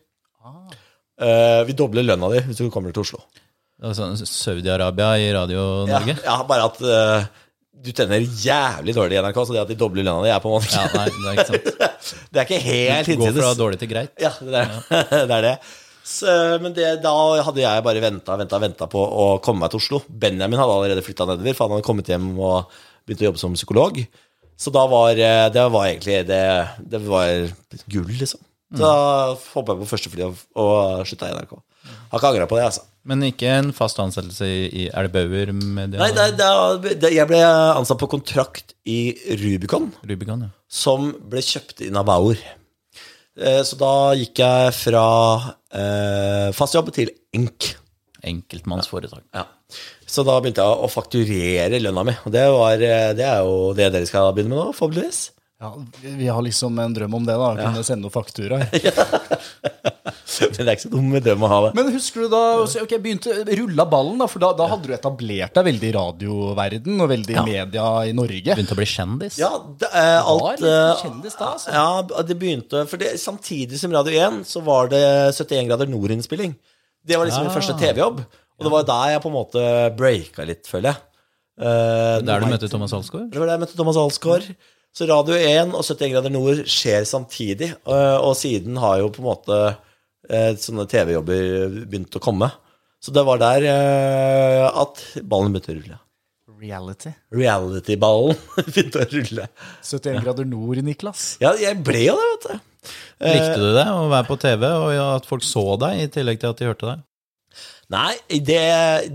Eh, vi dobler lønna di hvis du kommer til Oslo. Altså, Saudi-Arabia i Radio-Norge? Ja, ja, bare at eh, du tjener jævlig dårlig i NRK, så det at de dobler lønna di, er på en måte Ja, nei, det er ikke sant. Det er ikke helt Gå fra dårlig til greit. Ja, det er det. er det. Så, men det, da hadde jeg bare venta venta, venta på å komme meg til Oslo. Benjamin hadde allerede flytta nedover, for han hadde kommet hjem og begynt å jobbe som psykolog. Så da var eh, det var egentlig det, det var gull, liksom. Så da hoppa jeg på første fly og, og slutta i NRK. Har ikke angra på det, altså. Men ikke en fast ansettelse i, Elbauer? Er det Bauer Media? Nei, det, det, det, jeg ble ansatt på kontrakt i Rubicon. Rubicon, ja. som ble kjøpt inn av Bauer. Eh, Så da gikk jeg fra eh, fast jobb til enk. Enkeltmannsforetak. Ja. Så da begynte jeg å fakturere lønna mi. Og det, var, eh, det er jo det dere skal begynne med nå, forhåpentligvis. Ja, vi har liksom en drøm om det, da. Å kunne sende noen fakturaer. Det er ikke så dum drøm å ha det. Men husker du da Ok, ok, begynte rulla ballen, da? For da, da hadde du etablert deg veldig i radioverden og veldig i media i Norge. Begynte å bli kjendis? Ja, det, eh, alt Var eh, kjendis da, altså. Ja, det begynte For det, samtidig som Radio 1 så var det 71 grader nord-innspilling. Det var liksom min Ah. første TV-jobb. Og det var der jeg på en måte breaka litt, føler jeg. Uh, Der du møtte Thomas Alsgaard? Det var der jeg møtte Thomas Alsgaard. Så Radio 1 og 71 grader nord skjer samtidig. øh, Og siden har jo på en måte sånne TV-jobber begynte å komme. Så det var der øh, at ballen begynte å rulle. Reality. Reality-ballen begynte å rulle. 71 grader nord, Niklas. Ja, jeg ble jo det, vet du. Likte du det, å være på TV, og at folk så deg, i tillegg til at de hørte deg? Nei, det,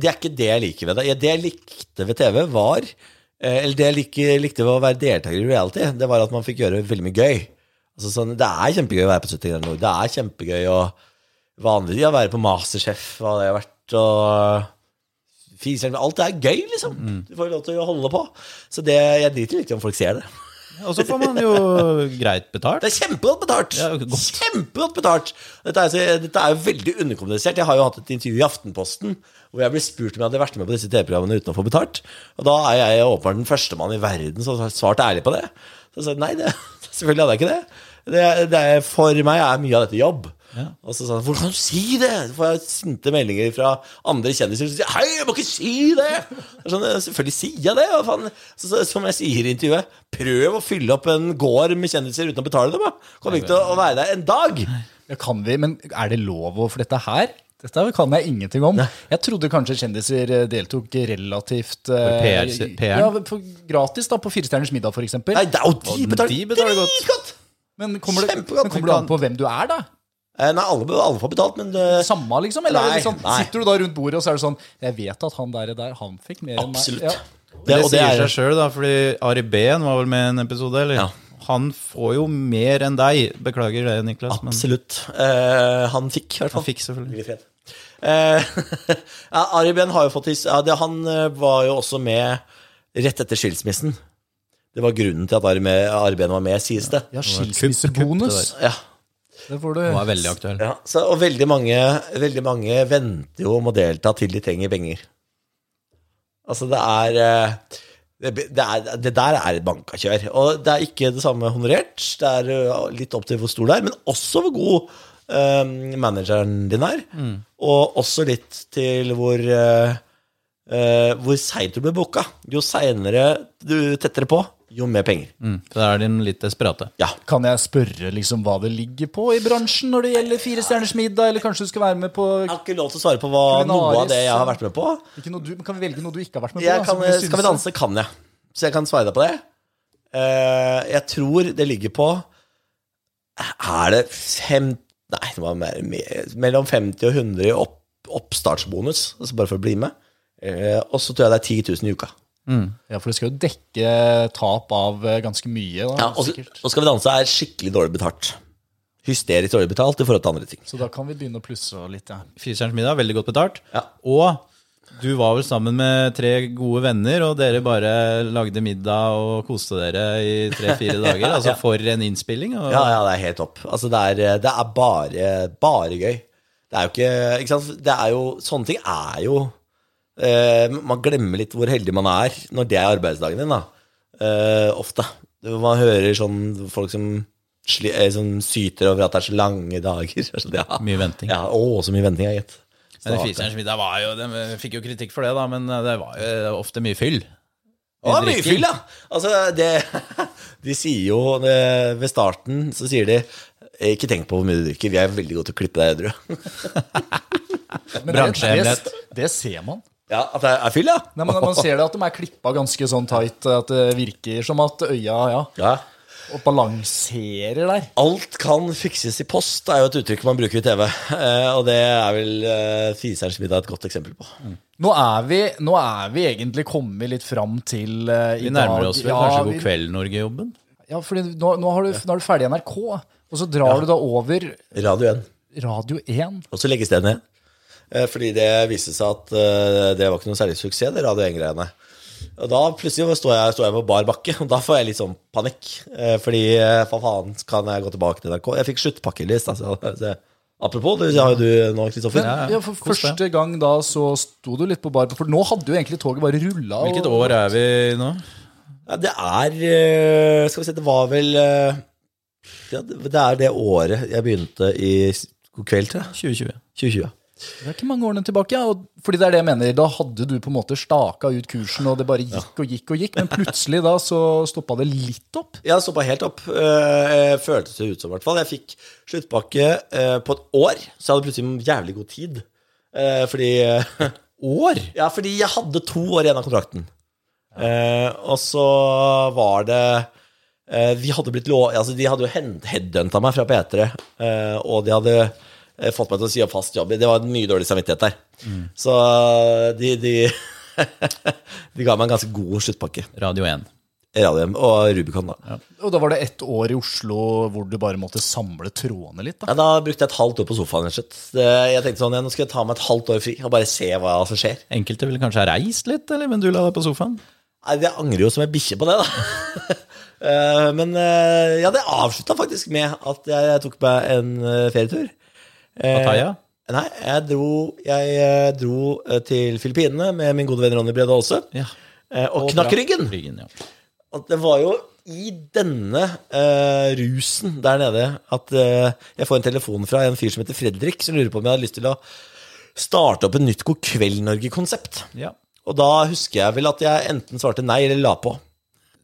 det er ikke det jeg liker ved det. Det jeg likte ved TV, var eh, Eller det jeg likte ved å være deltaker i reality, det var at man fikk gjøre veldig mye gøy. Altså sånn, Det er kjempegøy å være på 70 grader nord. Det er kjempegøy å vanlig å være på Masterchef, hva det har vært, og Fiseren Alt er gøy, liksom. Du får lov til å holde på. Så det, jeg driter litt i om folk ser det. Og så får man jo greit betalt. Det er kjempegodt betalt! Ja. Kjempegodt betalt! Dette er, så- dette er jo veldig underkommunisert. Jeg har jo hatt et intervju i Aftenposten hvor jeg ble spurt om jeg hadde vært med på disse TV-programmene uten å få betalt. Og da er jeg åpenbart den første mann i verden som har svart ærlig på det. Så jeg nei, det, selvfølgelig hadde jeg ikke det. det, det for meg er mye av dette jobb. Og så sa han 'Hvordan kan du si det?' Så får jeg sinte meldinger fra andre kjendiser som sier 'Hei, jeg må ikke si det!' Sånn, selvfølgelig sier jeg det. Så, så, som jeg sier i intervjuet, prøv å fylle opp en gård med kjendiser uten å betale dem. da. Kommer ikke til å være der en dag. Ja, kan vi, men er det lov å For dette her dette kan jeg ingenting om. Jeg trodde kanskje kjendiser eh, deltok relativt eh, PR? Ja, for gratis da, på Firestjerners middag, f.eks. Nei, det er jo de betaler, de betaler godt. Men kommer det, men kommer det an på hvem du er, da? Eh, Nei, alle, alle får betalt, men det... Samme, liksom? Eller er Nei, liksom, nei. sitter du da rundt bordet og så er det sånn Jeg vet at han der, der han fikk mer absolutt. enn meg. Ja. Det, og det sier er- seg sjøl, da, fordi Ari Behn var vel med i en episode, eller? Ja. Han får jo mer enn deg. Beklager det, Niklas. Men Absolutt. Eh, han fikk, i hvert fall. han fikk selvfølgelig. Ari Behn har jo fått his, ja, det, Han eh, var jo også med rett etter skilsmissen. Det var grunnen til at Ari, Ari Behn var med, sies det. Ja, skilsmissebonus. Ja. Det får du. Var veldig aktuell. Ja, så, og veldig mange, veldig mange venter jo om å delta til de trenger penger. Altså, det er eh, det, er, det der er et bankakjør. Og det er ikke det samme honorert. Det er eh, litt opp til hvor stor det er, men også hvor god eh, manageren din er. Og også litt til hvor uh, Hvor seint du blir booka. Jo seinere du tettere på, jo mer penger. Mm. Så da er de litt desperate. Ja. Kan jeg spørre liksom hva det ligger på i bransjen når det gjelder Fire stjerners middag, eller kanskje du skal være med på Jeg har ikke lov til å svare på hva, noe av det jeg har vært med på. ikke noe du, Kan vi velge noe du ikke har vært med på? Jeg da, kan, skal vi danse kan jeg. Så jeg kan svare deg på det. Eh, jeg tror det ligger på Er det fem Nei, det var mer, mer, mellom 50 og 100 i opp, oppstartsbonus, altså bare for å bli med. Eh, og så tror jeg det er 10 000 i uka. Ja, for det skal jo dekke tap av eh, ganske mye. Da, Ja, og, sikkert. og Skal vi danse er skikkelig dårlig betalt. hysterisk dårlig betalt i forhold til andre ting. Så da kan vi begynne å plusse litt, ja. Firestjerners middag, veldig godt betalt. Ja. Og du var vel sammen med tre gode venner, og dere bare lagde middag og koste dere i tre-fire dager. Altså for en innspilling. Og, Ja, ja, det er helt topp. Altså, det er, det er bare, bare gøy. Det er jo ikke, ikke sant? Det er jo, sånne ting er jo eh, Man glemmer litt hvor heldig man er når det er arbeidsdagen din, da. Eh, ofte. Man hører sånn folk som, eh, som syter over at det er så lange dager. Ja. Mye venting. Ja, å, så mye venting, jeg, gitt. Men Firestjerners middag var jo De fikk jo kritikk for det, da, men det var jo ofte mye fyll. Å, mye fyll, ja! Altså, det, de sier jo Ved starten så sier de ikke tenk på hvor mye du drikker, vi er veldig gode til å klippe deg edru. Men det, Bransjehemmelighet. det, det ser man. Ja, at det er fyll, ja? Nei, men Man ser det at de er klippa ganske sånn tight, at det virker som at øya ja, ja. Og balanserer der. Alt kan fikses i post, er jo et uttrykk man bruker i TV. Eh, og det er vel eh, Fiserens middag et godt eksempel på. Nå er vi, nå er vi egentlig kommet litt fram til eh, i Vi nærmer dag. oss vel Ja, kanskje vi- God kveld, Norge-jobben. Ja, for nå, nå, har du, nå er du ferdig i NRK, og så drar du da over Radio 1. Radio 1. Og så legges det ned. Eh, fordi det viste seg at eh, det var ikke noe særlig suksess, det Radio 1-greiene. Og da plutselig står jeg, står jeg på bar bakke, og da får jeg litt sånn panikk. Eh, fordi eh, hva faen, kan jeg gå tilbake til NRK? Jeg fikk sluttpakkelist. Altså, så, apropos, det har jo du nå, Kristoffer. Ja, for Første gang da så sto du litt på bar, for nå hadde jo egentlig toget bare rulla. Hvilket år er vi nå? Ja, det er eh, Skal vi se, det var vel ja, Det det er det året jeg begynte i God kveld, tror jeg. 2020. 2020. Det er ikke mange årene tilbake. Ja, og fordi det er det jeg mener. Da hadde du på en måte staka ut kursen, og det bare gikk og gikk og gikk. Men plutselig da så stoppa det litt opp. Ja, det stoppa helt opp. Uh, føltes det ut som, i hvert fall. Jeg fikk sluttpakke uh, på et år, så jeg hadde plutselig jævlig god tid. Uh, fordi År? Ja, fordi jeg hadde to år igjen av kontrakten. Og så var det Vi hadde blitt lov... Altså, de hadde jo head- headhunta meg fra P3, eh, og de hadde fått meg til å si opp fast jobb. Det var mye dårlig samvittighet der. Så de, de De ga meg en ganske god sluttpakke. Radio 1. Radio 1 og Rubicon, da. Og da var det ett år i Oslo hvor du bare måtte samle trådene litt. da. Ja, da brukte jeg et halvt år på sofaen. Det, jeg tenkte sånn, ja, Nå skal jeg ta meg et halvt år fri og bare se hva som skjer. Enkelte ville kanskje ha reist litt, eller, men du la deg på sofaen? Nei, Jeg angrer jo som en bikkje på det, da. Eh, Men eh, ja, det avslutta faktisk med at jeg tok meg en eh, ferietur. Eh, Nei, jeg dro, jeg eh, dro eh, til Filippinene med min gode venn Ronny Brede Aase. Ja. eh, Og knakk ryggen. Ryggen, ja. Og det var jo i denne eh, rusen der nede at eh, jeg får en telefon fra en fyr som heter Fredrik, som lurer på om jeg hadde lyst til å starte opp et nytt God kveld Norge-konsept. ja. Og da husker jeg vel at jeg enten svarte nei eller la på.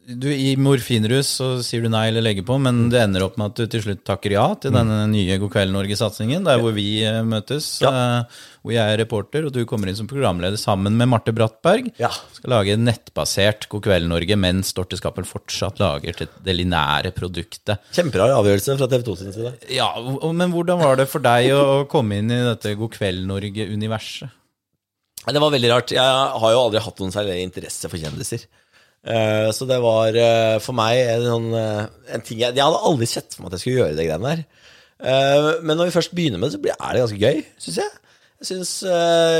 Du, I morfinrus så sier du nei eller legger på, men det ender opp med at du til slutt takker ja til denne nye God kveld Norge-satsingen, der hvor vi eh, møtes. Ja. eh, hvor jeg er reporter, og du kommer inn som programleder sammen med Marte Brattberg. Ja. Skal lage nettbasert God kveld Norge, mens Dorte Skappel fortsatt lager til det linære produktet. Kjempebra avgjørelse fra TV 2 sin side. Ja, Men hvordan var det for deg å komme inn i dette God kveld Norge-universet? Det var veldig rart. Jeg har jo aldri hatt noen særlig interesse for kjendiser. Eh, Så det var eh, for meg en, sånn, eh, en ting jeg, jeg hadde aldri sett for meg at jeg skulle gjøre det greiene der. Men når vi først begynner med det, så blir- er det ganske gøy, syns jeg. Jeg syns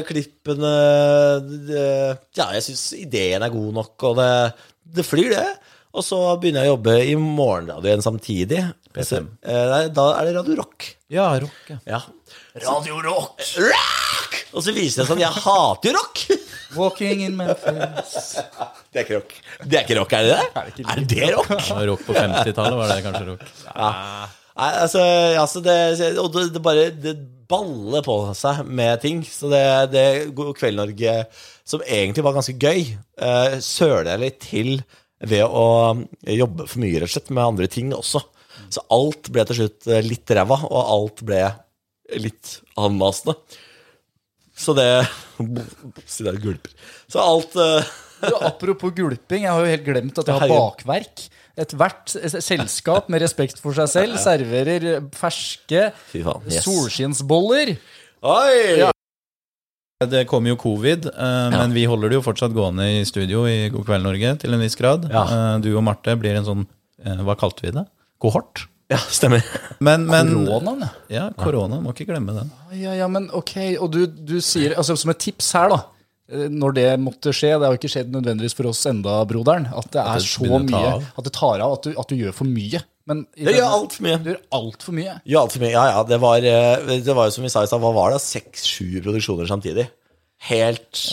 klippene det, Ja, jeg syns ideen er god nok, og det, det flyr, det. Og så begynner jeg å jobbe i morgenradioen samtidig. Så, da er det Radio Rock. Ja, rock. Ja. Ja. Radio Rock! Rock! Og så viser det seg at jeg hater jo rock! Walking in Memphis. Det er ikke rock. Det er ikke rock, er det det? Er det Er det rock? Ja, Rock på 50-tallet var det kanskje rock. Nei, altså, altså det, Og det, det bare det baller på seg med ting. Så det, det God kveld, Norge, som egentlig var ganske gøy, uh, søler jeg litt til ved å jobbe for mye, rett og slett, med andre ting også. Så alt ble til slutt eh, litt ræva, og alt ble litt anmasende. Så det Si det er gulper. Så alt uh, Du, apropos gulping, jeg har jo helt glemt at jeg har bakverk. Ethvert selskap med respekt for seg selv serverer ferske. Yes. solskinnsboller. Oi! Det kom jo covid, eh, men vi holder det jo fortsatt gående i studio i God kveld Norge til en viss grad. Ja. Eh, Du og Marte blir en sånn, hva kalte vi det? Kohort? Ja, stemmer. Men, men Koronaen, ja. Korona. Må ikke glemme den. Ja, ja, men ok. Og du, du sier, altså som et tips her, da. eh, Når det måtte skje, det har jo ikke skjedd nødvendigvis for oss enda, broderen, at det er det så mye. At det tar av, at du, at du gjør for mye. Men i Jeg gjør altfor mye. Du gjør altfor mye. Ja, altfor mye. Ja, ja. Det var, eh, det var jo som vi sa i stad, hva var det? Seks-sju produksjoner samtidig. Helt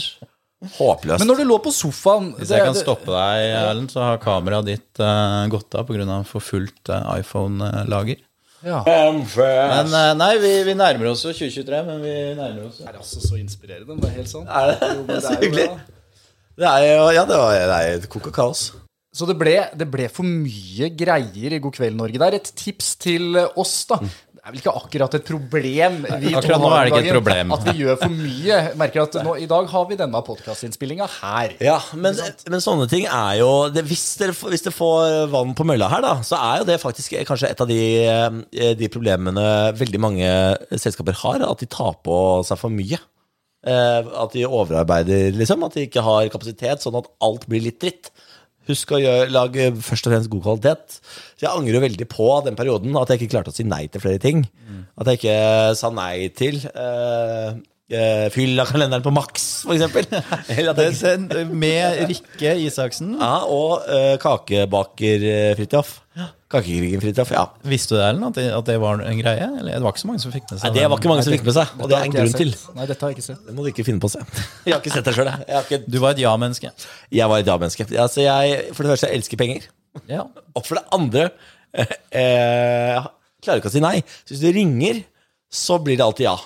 håpløst. Men når du lå på sofaen Hvis det- jeg kan stoppe deg, Erlend, så har kameraet ditt uh, gått av pga. for fullt uh, iPhone-lager. ja. Men uh, nei, vi, vi nærmer oss jo 2023, men vi nærmer oss jo. Det er altså så inspirerende. Det er helt sånn. Er det? Jo, Det er så hyggelig. Det er jo Ja, det, var, det er kok og kaos. Så det ble, det ble for mye greier i God kveld, Norge. Det er et tips til oss, da. Er vel ikke akkurat et problem vi akkurat nå er det ikke et problem. At vi gjør for mye. Merker at nå, I dag har vi denne podkastinnspillinga her. Ja, men, men sånne ting er jo det, hvis, dere, får- hvis dere får vann på mølla her, da, så er jo det faktisk kanskje et av de, eh, de problemene veldig mange selskaper har. At de tar på seg for mye. Eh, At de overarbeider, liksom. At de ikke har kapasitet, sånn at alt blir litt dritt. Husk å gjøre, lage først og fremst god kvalitet. Så Jeg angrer veldig på den perioden at jeg ikke klarte å si nei til flere ting. At jeg ikke sa nei til uh, fyll av kalenderen på maks, ikke Med Rikke Isaksen. ja, og uh, kakebaker Fridtjof. Fridtjof. Kakekrigen Fridtjof, ja. Visste du det, Erlend, at, det- at det var en greie? Eller det var ikke så mange som fikk med seg Nei, det var ikke mange som fikk med seg, og det er en grunn til. Nei, dette har jeg ikke sett. Det må du ikke finne på å se. Jeg har ikke sett det sjøl, jeg. Jeg, har ikke- Du var et ja-menneske. jeg var et ja-menneske. Altså, jeg, for det første, jeg elsker penger. Ja. Og for det andre eh, eh, jeg klarer ikke å si nei. Så hvis du ringer, så blir det alltid ja.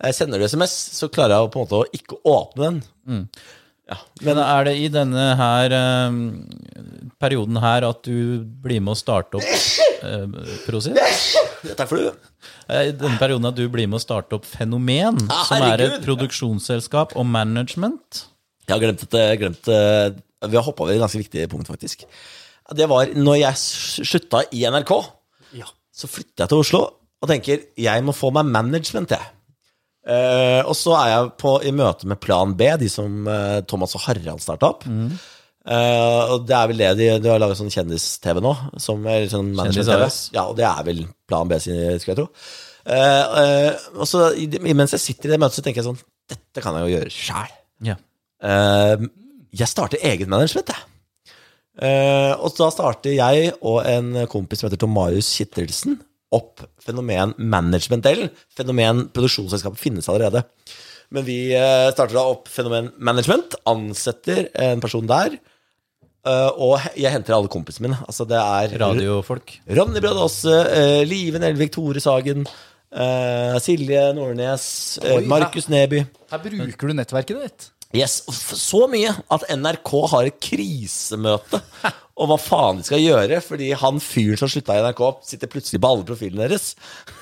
Eh, Sender du SMS, så klarer jeg på en måte å ikke åpne den. Ja. Men er det i denne her um, perioden her at du blir med å starte opp uh, Prosit? Takk for det. Eh, I denne perioden at du blir med å starte opp Fenomen, ja, som er et produksjonsselskap og management. Jeg har glemt, et, glemt eh, Vi har hoppa over et ganske viktig punkt, faktisk. Det var når jeg slutta i NRK. Ja. Så flytta jeg til Oslo og tenker jeg må få meg management, jeg. Eh, og så er jeg på, i møte med Plan B, de som uh, Thomas og Harald starta opp. Eh, og det er vel det de, de har laga sånn kjendis-TV nå. Som, eller sånn management-TV. Ja, og det er vel Plan B sin, skulle jeg tro. Og så Mens jeg sitter i det møtet, så tenker jeg sånn Dette kan jeg jo gjøre sjæl. Yeah. Jeg starter eget management, jeg. Og da starter jeg og en kompis som heter Tomarius Kittelsen opp Fenomen Management-delen. Fenomen produksjonsselskapet finnes allerede. Men vi eh, starter da opp Fenomen Management, ansetter en person der. eh, og jeg henter alle kompisene mine. Altså det er Radiofolk. Ronny Bradåse, uh, Live Nelvik, Tore Sagen, eh, Silje Nordnes, Markus Neby. Her bruker du nettverket ditt. Yes, Så mye at NRK har et krisemøte om hva faen de skal gjøre, fordi han fyren som slutta i NRK, sitter plutselig på alle profilene deres.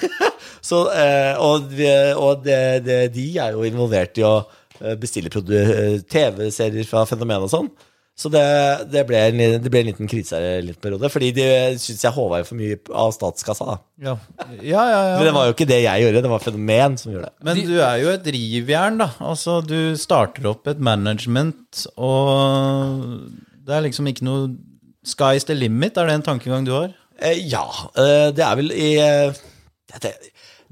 Så, eh, og vi, og det, det, de er jo involvert i å eh, bestille eh, TV-serier fra Fenomen og sånn. Så det, det, ble en, det ble en liten krise her en liten periode, fordi de syntes jeg håva jo for mye av statskassa. da. Ja, ja, ja. Men det var jo ikke det jeg gjorde, det var Fenomen som gjorde det. Men du er jo et rivjern, da. Altså, du starter opp et management, og det er liksom ikke noe Sky's the limit, er det en tankegang du har? Eh, ja, eh, det er vel i eh, det,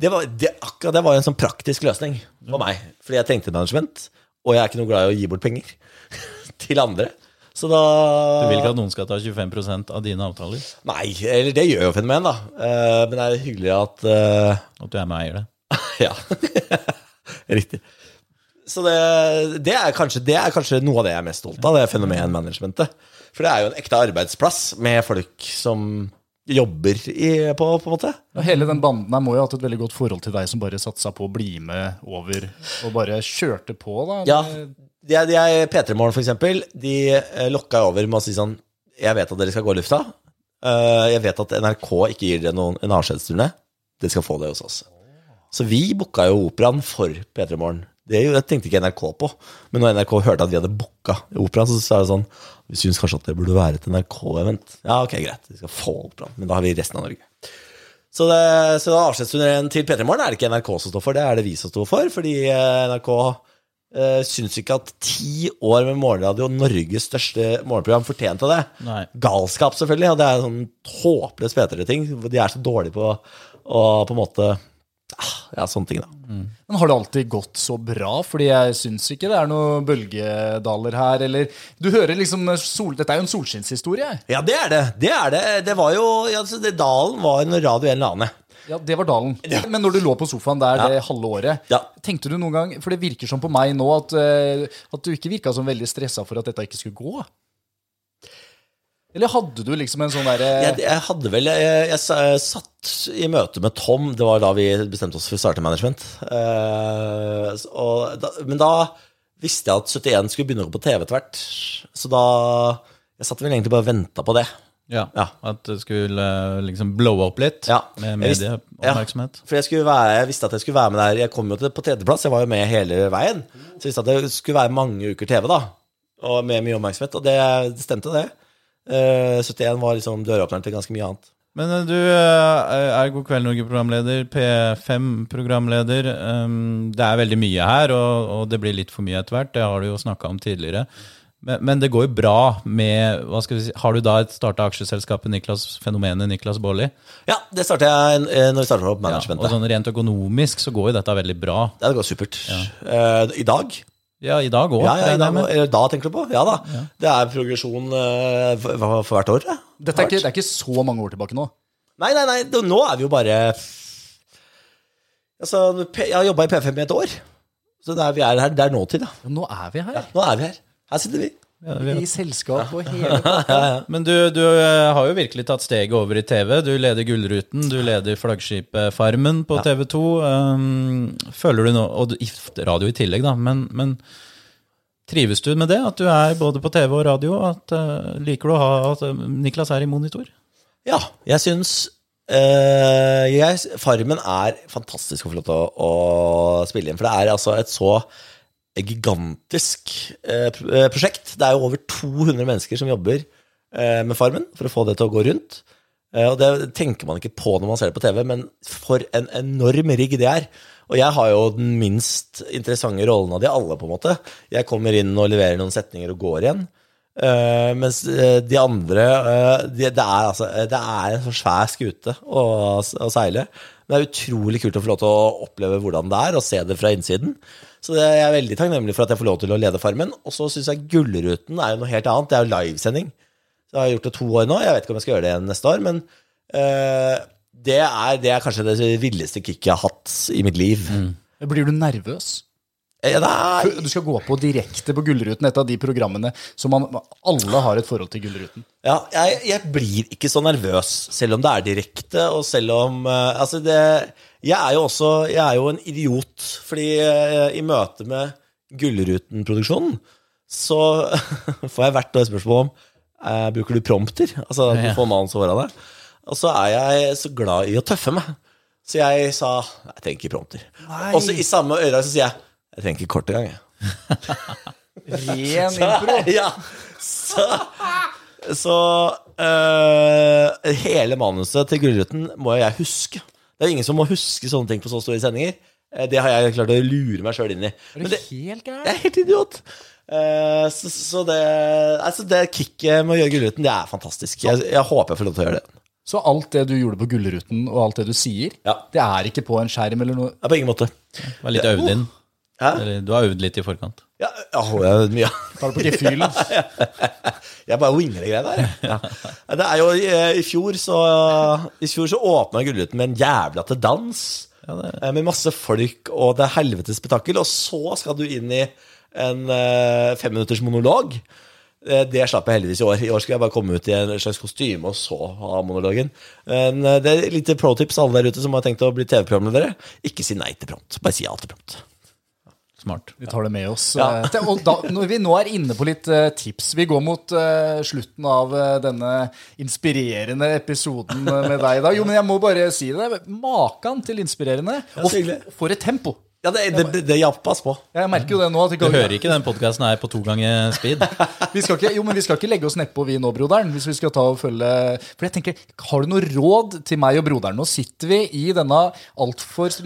det, var, det, Akkurat det var en sånn praktisk løsning for meg. Fordi jeg trengte management, og jeg er ikke noe glad i å gi bort penger til andre. Så da Du vil ikke at noen skal ta 25% av dine avtaler? Nei, eller det gjør jo Fenomen, da. Eh, men det er hyggelig at eh, At du er med og eier det? Ja. Riktig. Så det, det, er kanskje, det er kanskje noe av det jeg er mest stolt av, det fenomenmanagementet. For det er jo en ekte arbeidsplass med folk som jobber i, på, på en måte. Ja, hele den banden her må jo ha hatt et veldig godt forhold til deg som bare satsa på å bli med over og bare kjørte på, da. Ja, de er, de er P3 Morgen, for eksempel. De eh, lokka over med å si sånn Jeg vet at dere skal gå i lufta. Eh, jeg vet at NRK ikke gir dere noen, en avskjedsturné. Dere skal få det hos oss. Så vi booka jo operaen for P3 Morgen. Det det tenkte ikke NRK på. Men når NRK hørte at vi hadde booka operaen, så sa det sånn Vi syns kanskje at det burde være et NRK-event. Ja, ok, greit. Vi skal få opp brann, Men da har vi resten av Norge. Så, det, så avskjedsturneen til P3 Morgen er det ikke NRK som står for, det er det vi som står for. Fordi eh, NRK Uh, syns ikke at ti år med morgenradio, Norges største morgenprogram, fortjente det. Nei. Galskap, selvfølgelig. Og det er en sånn håpløs P3-ting. De er så dårlige på å på en måte Ja, sånne ting, da. Men har det alltid gått så bra? Fordi jeg syns ikke det er noen bølgedaler her, eller Du hører liksom sol, Dette er jo en solskinnshistorie. Ja, det er det. Det er det. Det var jo ja, altså, det, Dalen var en Radio en eller annen. Ja, det var dalen. Men når du lå på sofaen der det halve året, Ja. tenkte du noen gang For det virker som på meg nå at, eh, at du ikke virka som veldig stressa for at dette ikke skulle gå. Eller hadde du liksom en sånn derre Jeg, jeg hadde vel jeg, jeg, jeg satt i møte med Tom, det var da vi bestemte oss for å starte management. Uh, og da, men da visste jeg at 71 skulle begynne å gå på TV etter hvert. Så da Jeg satt vel egentlig bare og venta på det. Ja, Ja. At det skulle eh, liksom blowe opp litt Ja. med medieoppmerksomhet? Ja. For jeg, være, jeg visste at jeg skulle være med der. Jeg kom jo til, på tredjeplass, jeg var jo med hele veien. Så jeg visste at det skulle være mange uker TV, da. Og med mye oppmerksomhet. Og det, det stemte, det. Eh, 71 var liksom døråpneren til ganske mye annet. Men eh, du eh, er God kveld Norge-programleder, P5-programleder. Det er veldig mye her, og, det blir litt for mye etter hvert. Det har du jo snakka om tidligere. Men, men det går jo bra med hva skal vi si, Har du da et starta aksjeselskapet Niklas, fenomenet Niklas Baarli? Ja, det starta jeg eh, når vi starta opp Ja, og sånn rent økonomisk så går jo dette veldig bra. Ja, det går supert. Eh, I dag? Ja, i dag òg, Ja, ja, da tenker du på? Ja da. Det er progresjon uh, for, for hvert år. Ja. Dette er ikke, det er ikke så mange år tilbake nå. Nei, nei, nei, det- nå er vi jo bare Altså, Jeg har jobba i P5 i et år. Så det er, vi er her, det er nåtid, da. Ja, nå er vi her. Nå er vi her. Her sitter vi. I selskap og hele Men du, du eh, har jo virkelig tatt steget over i TV. Du leder Gullruten, du leder flaggskipet Farmen på TV 2. Um, føler du nå Og radio i tillegg, da. Men, men trives du med det? At du er både på TV og radio? At, uh, liker du å ha at eh, Niklas er i monitor? Ja, jeg syns uh, jeg, Farmen er fantastisk og flott å, å spille inn. For det er altså et så gigantisk eh, eh, prosjekt. Det er jo over 200 mennesker som jobber eh, med Farmen for å få det til å gå rundt. Og det tenker man ikke på når man ser det på TV, men for en enorm rigg det er. Og jeg har jo den minst interessante rollen av de alle, på en måte. Jeg kommer inn og leverer noen setninger og går igjen. Mens de andre de, det, er altså, det er en så svær skute å, å seile. Men det er utrolig kult å få lov til å oppleve hvordan det er, og se det fra innsiden. Så det, jeg er veldig takknemlig for at jeg får lov til å lede Farmen. Og så syns jeg Gullruten er jo noe helt annet. Det er jo livesending. Så jeg har gjort det to år nå. Jeg vet ikke om jeg skal gjøre det igjen neste år, men uh, det, er, det er kanskje det villeste kicket jeg har hatt i mitt liv. Blir du nervøs? Eh, er, Du skal gå på direkte på Gullruten, et av de programmene som man, alle har et forhold til Gullruten. Ja, jeg, jeg blir ikke så nervøs, selv om det er direkte, og selv om uh, Altså, det Jeg er jo også Jeg er jo en idiot, fordi uh, i møte med Gullruten-produksjonen så får jeg hvert år spørsmål om uh, Bruker du prompter? Altså, du får manus over av det. Og så er jeg så glad i å tøffe meg. Så jeg sa Jeg trenger ikke prompter. Nei. Og så i samme øyeblikk så sier jeg Jeg trenger ikke kort engang, jeg. Ren impro. ja, så Så øh, hele manuset til Gullruten må jeg huske. Det er ingen som må huske sånne ting på så store sendinger. Eh, Det har jeg klart å lure meg sjøl inn i. Er Men du det, helt jeg er helt idiot. Eh, så, så det Altså, det kicket med å gjøre Gullruten, det er fantastisk. Jeg, jeg håper jeg får lov til å gjøre det. Så alt det du gjorde på Gullruten, og alt det du sier, Ja. det er ikke på en skjerm eller noe? Ja, på ingen måte. Var litt øvd inn. Hæ? Eller, du har øvd litt i forkant. Ja, ja, jeg har mye. Tar det på gefühlen? Jeg bare winger det greiene der. Ja. Det er jo eh, I fjor så I fjor så åpna Gullruten med en jævla til dans. eh, Med masse folk og det er helvetes spetakkel. Og så skal du inn i en eh, femminutters monolog. Det slapp jeg heldigvis i år. I år skulle jeg bare komme ut i en slags kostyme og så ha monologen. Men det er litt pro tips alle der ute som har tenkt å bli TV-programledere. Ikke si nei til prompt. Bare si ja til prompt. Smart. Vi tar det med oss. Ja. Eh, Og da, når vi nå er inne på litt uh, tips Vi går mot uh, slutten av uh, denne inspirerende episoden med deg i dag. Jo, men jeg må bare si det. Makan til inspirerende. Og for et tempo! Ja, det, det, det, oss på. Jeg merker jo det nå. At Du hører ikke den podkasten her på to ganger speed? vi skal ikke, jo, men vi skal ikke legge oss nedpå, vi nå, broderen. Hvis vi skal ta og følge For jeg tenker, Har du noe råd til meg og broderen? Nå sitter vi i denne altfor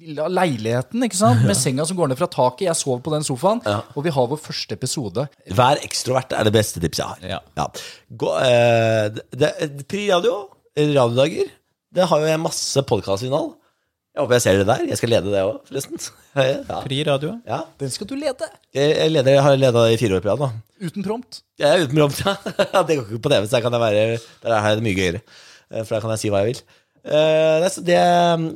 leiligheten ikke sant? med senga som går ned fra taket. Jeg sover på den sofaen, og vi har vår første episode. Vær ekstrovert er det beste tipset jeg har. Ja. Gå, eh, det, det, Pri radio, radiodager, det har jo jeg masse podkastinnhold. Jeg håper jeg ser det der. Jeg skal lede det òg, forresten. Ja. Pri radio? ja. Den skal du lede. Jeg, jeg, leder, jeg har leda i fire år på rad nå. Uten prompt. Jeg er uten prompt, ja. Det går ikke på TV, så der kan jeg være Der er det mye gøyere. Eh, For der kan jeg si hva jeg vil. Eh, det, det,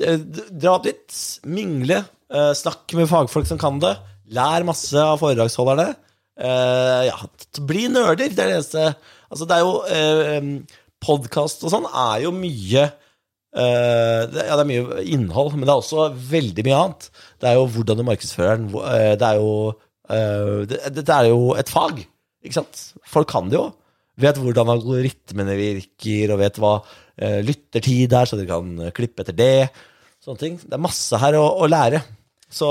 eh, dra opp dit, mingle, uh, snakk med fagfolk som kan det. Lær masse av foredragsholderne. Ja, bli nerder. Det er det eneste Altså, det er jo eh, Podkast og sånn er jo mye det, Ja, det er mye innhold, men det er også veldig mye annet. Det er jo hvordan du markedsfører den. Det er jo eh, det, er jo et fag, ikke sant? Folk kan det jo. Vet hvordan algoritmene virker, og vet hva eh, lyttertid er, så dere kan eh, klippe etter det. Sånne ting. Det er masse her å, å lære. Så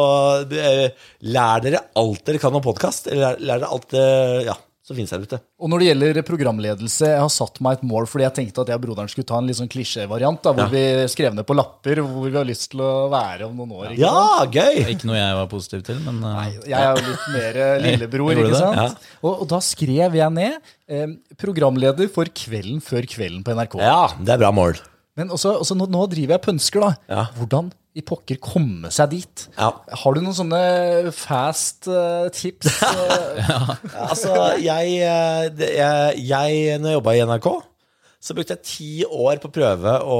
eh, lær dere alt dere kan om podkast. Lær, lær dere alt det ja, som finnes her ute. Og når det gjelder programledelse, jeg har satt meg et mål fordi jeg tenkte at jeg og broderen skulle ta en litt sånn klisjévariant, hvor hvor vi skrev ned på lapper hvor vi har lyst til å være om noen år. Ikke? Ja, gøy! Ikke noe jeg var positiv til, men Nei, Jeg er jo litt mer eh, lillebror, ikke sant? Ja. Og, og da skrev jeg ned eh, programleder for Kvelden før kvelden på NRK. Ja, det er bra mål. Men også, også nå, nå driver jeg pønsker, da. Ja. Hvordan i pokker komme seg dit? Ja. Har du noen sånne fast uh, tips? ja. Altså, jeg, eh, jeg, jeg Når jeg jobba i NRK, så brukte jeg ti år på å prøve å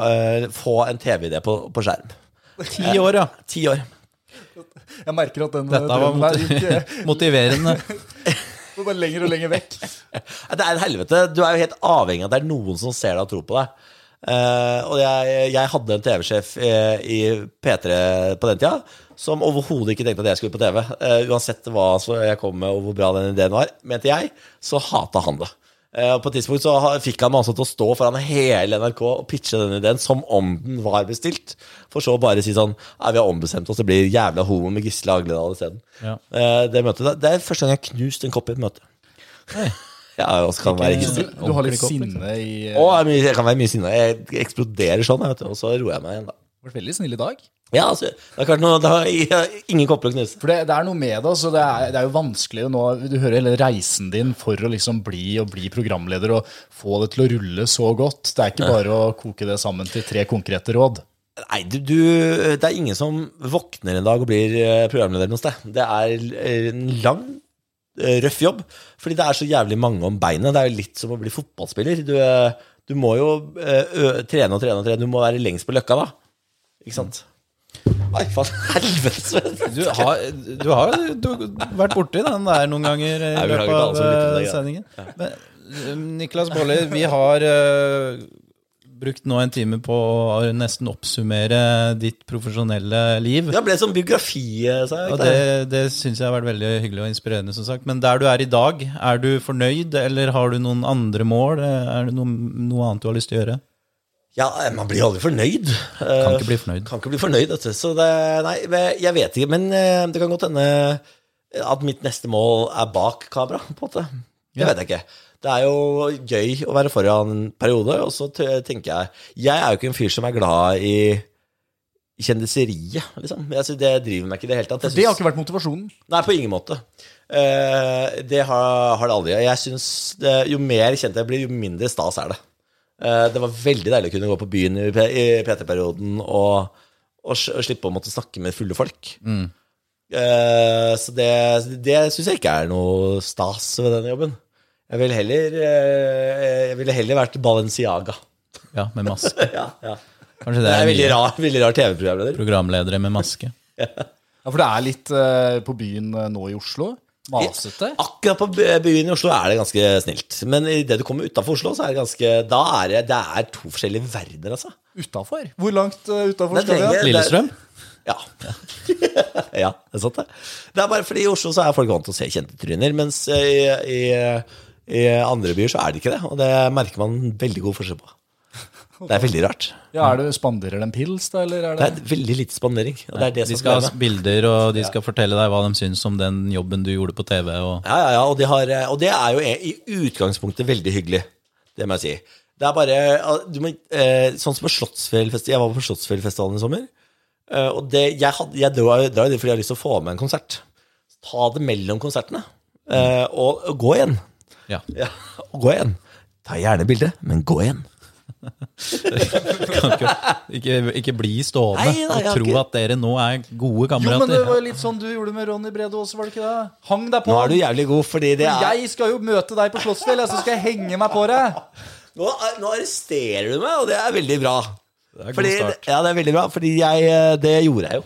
uh, få en TV-idé på, på skjerm. ti år, ja. Ti år. Jeg merker at den Dette var motiv motiverende. motiverende. bare lenger og lenger vekk. Det er et helvete. Du er jo helt avhengig av at det er noen som ser deg og tror på deg. Eh, og jeg, jeg hadde en TV-sjef i, i P3 på den tida som overhodet ikke tenkte at jeg skulle på TV. Uh, uansett hva så jeg kom med og hvor bra den ideen var, mente jeg, så hata han det. Uh, og på et tidspunkt så fikk han meg til å stå foran hele NRK og pitche den ideen som om den var bestilt. For så bare si sånn Nei, vi har ombestemt oss, det blir jævla homo med Gisle Agledal isteden. Ja. Eh, det møtet, det- er første gang jeg har knust en kopp i et møte. Ja, jeg også kan være Du, du har litt sinne i eh, Å, jeg, jeg kan være mye sinna. Jeg eksploderer sånn, vet du, og så roer jeg meg igjen, da. vært veldig snill i dag. Ja, altså, det er klart noe, det har ingen kopper å knuse. For det, det er noe med det. Altså, det, er, det er jo vanskelig nå Du hører hele reisen din for å liksom bli og bli programleder og få det til å rulle så godt. Det er ikke bare å koke det sammen til tre konkrete råd. Nei, du, du, det er ingen som våkner en dag og blir eh, programleder noe sted. Det er eh, en lang, røff jobb, fordi det er så jævlig mange om beinet. Det er jo litt som å bli fotballspiller. Du, eh, du må jo eh, ø, trene og trene og trene. Du må være lengst på løkka, da. Ikke sant? Nei, faen. Helvete. Du har, du har du vært borti den der noen ganger i løpet av eh, ja. sendingen. Men, eh, Niklas Baarli, vi har eh, brukt nå en time på å nesten oppsummere ditt profesjonelle liv. Det ble som biografi, eh, sa jeg. Og det, det? syns jeg har vært veldig hyggelig og inspirerende. som sagt. Men der du er i dag, er du fornøyd, eller har du noen andre mål? Er det noe, noe annet du har lyst til å gjøre? Ja, man blir aldri fornøyd. Kan ikke bli fornøyd. Kan ikke bli fornøyd, vet du. Så det, nei, jeg vet ikke. Men eh, det kan godt hende at mitt neste mål er bak kamera, på en måte. Det Ja. vet jeg ikke. Det er jo gøy å være foran en periode, og så tenker jeg Jeg er jo ikke en fyr som er glad i kjendiseriet, liksom. Jeg synes det driver meg ikke i det hele tatt. Jeg Det har ikke vært motivasjonen. Nei, på ingen måte. Uh, det har, har det aldri. Jeg synes det, Jo mer kjent jeg blir, jo mindre stas er det. Uh, det var veldig deilig å kunne gå på byen i, i PT-perioden og, og, og slippe å måtte snakke med fulle folk. Eh, så det, det syns jeg ikke er noe stas ved den jobben. Jeg ville heller, eh, jeg ville heller vært Balenciaga. Ja, med maske. ja, ja. Kanskje Det det er er veldig rar, veldig rar TV-programleder. programledere med maske. Ja, For det er litt eh, på byen eh, nå i Oslo. Masete. Akkurat på byen i Oslo er det ganske snilt. Men idet du kommer utafor Oslo, så er det ganske Da er det, det er to forskjellige verdener, altså. Utafor? Hvor langt uh, utafor skal vi? Lillestrøm? Ja. ja, det er sant, det. Det er bare fordi i Oslo så er folk vant til å se kjente tryner, mens i, i, i andre byer så er det ikke det. Og det merker man veldig god forskjell på. Det er veldig rart. Ja, er det Spanderer de pils, da, eller er Det det er veldig lite spandering. Og det er det De skal ha bilder, og de skal fortelle deg hva de syns om den jobben du gjorde på TV. Og Ja, ja, ja, og, de har, og det er jo i utgangspunktet veldig hyggelig. Det må jeg si. Det er bare du må, eh, Sånn som på Slottsfjellfestivalen. Jeg var på Slottsfjellfestivalen i sommer. Eh, og det, jeg, had, jeg drar jo dit fordi jeg har lyst til å få med en konsert. Ta det mellom konsertene. Eh, og, og gå igjen. Ja. Ja, og gå igjen. Ta gjerne bilde, men gå igjen. Kan ikke, ikke, ikke bli stående Nei, da, og tro ikke- at dere nå er gode kamerater. Jo, men det var litt sånn du gjorde med Ronny Brede også, var det ikke det? Hang deg på. Nå er du jævlig god, fordi det er Jeg skal jo møte deg på Slottsfjell, så skal jeg henge meg på deg. Nå, nå arresterer du meg, og det er veldig bra. Det er god start. ja, det er veldig bra, fordi jeg, eh, det gjorde jeg jo.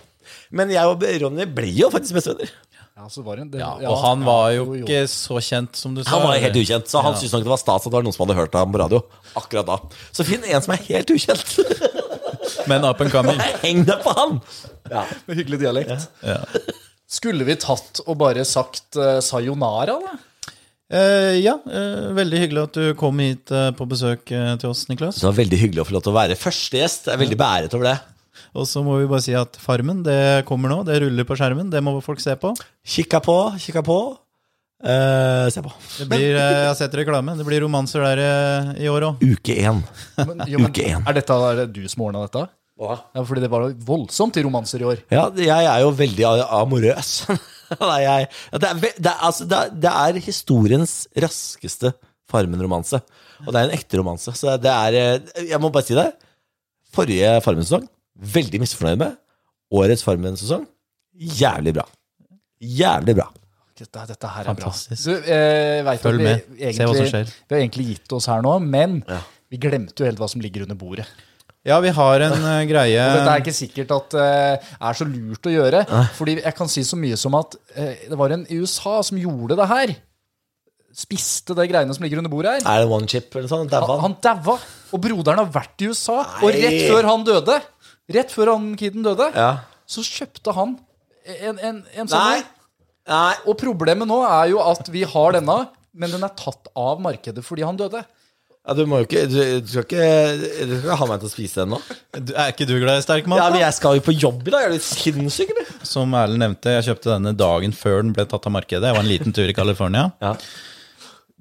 Men jeg og Ronny blir jo faktisk bestevenner. Ja, så var det, det, Ja, ja, og han var jo jo, jo. ikke så kjent som du sa. Han var helt ukjent, så han Ja. syntes nok det var stas at det var noen som hadde hørt ham på radio akkurat da. Så finn en som er helt ukjent. Men up and coming. Heng deg på han! Ja. Med hyggelig dialekt. Ja. Skulle vi tatt og bare sagt uh, sayonara, da? Eh, ja, eh, veldig hyggelig at du kom hit eh, på besøk eh, til oss, Niklas. Det var veldig hyggelig å få lov til å være første gjest. Jeg er veldig beæret over det. Og så må vi bare si at Farmen det kommer nå. Det ruller på skjermen. Det må folk se på. Kikka på, kikka på. Uh, se på. Det blir, eh, Jeg har sett reklame. Det blir romanser der eh, i år òg. Uke én. Uke er, dette, er det du som ordna dette? Ja, fordi det var voldsomt i romanser i år. Ja, jeg er jo veldig amorøs. Nei, jeg, det, er, det, er, altså, det, er, det er historiens raskeste Farmen-romanse. Og det er en ekte romanse. Så det er Jeg må bare si det. Forrige Farmen-sesong veldig misfornøyd med. Årets Farmen-sesong jævlig bra. Jævlig bra. Dette, dette her er Fantastisk. bra. Du, eh, Følg vi, med. Egentlig, Se hva som skjer. Vi har egentlig gitt oss her nå, men Ja. vi glemte jo helt hva som ligger under bordet. Ja, vi har en uh, greie Og dette er ikke sikkert at uh, er så lurt å gjøre. Fordi jeg kan si så mye som at uh, det var en i USA som gjorde det her. Spiste det greiene som ligger under bordet her. Er det one chip eller? Han, Daua han? han daua. Og broderen har vært i USA. Og rett før han døde, Rett før han kiden døde, Ja. så kjøpte han en, en, en sånn Nei. Nei. Og problemet nå er jo at vi har denne, men den er tatt av markedet fordi han døde. Ja, du må jo ikke du, du, skal ikke du skal ikke ha meg til å spise den nå. Du- Er ikke du glad i sterk mat? Ja, men jeg skal jo på jobb i dag. Er du sinnssyk, eller? Som Erlend nevnte, jeg kjøpte denne dagen før den ble tatt av markedet. Jeg var en liten tur i California. Ja.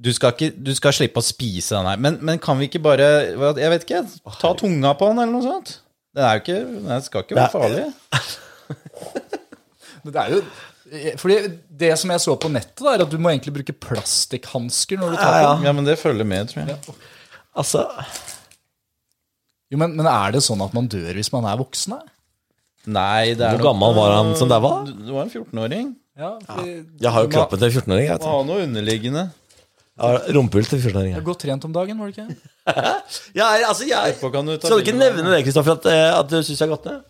Du skal, ikke, du skal slippe å spise den her. Men, men kan vi ikke bare Jeg vet ikke. Ta tunga på den, eller noe sånt? Den er jo ikke Den skal ikke være Det farlig. Det er jo fordi Det som jeg så på nettet, da, er at du må egentlig bruke plastikkhansker når du tar Ja, på ja. den. Ja, men det følger med, tror jeg. Altså Jo, men, men er det sånn at man dør hvis man er voksen? Da? Nei, det er Hvor gammel var han som daua? Du du var en 14-åring. Ja, fordi Jeg har jo kroppen til en 14-åring. jeg vet Må du. ha noe underliggende. Jeg Rumpehull til 14-åring. Du har godt trent om dagen, var det ikke? Ja, altså, jeg Etterpå kan du ta Skal du ikke nevne det, Kristoffer, at, eh, at du syns jeg har gått ned?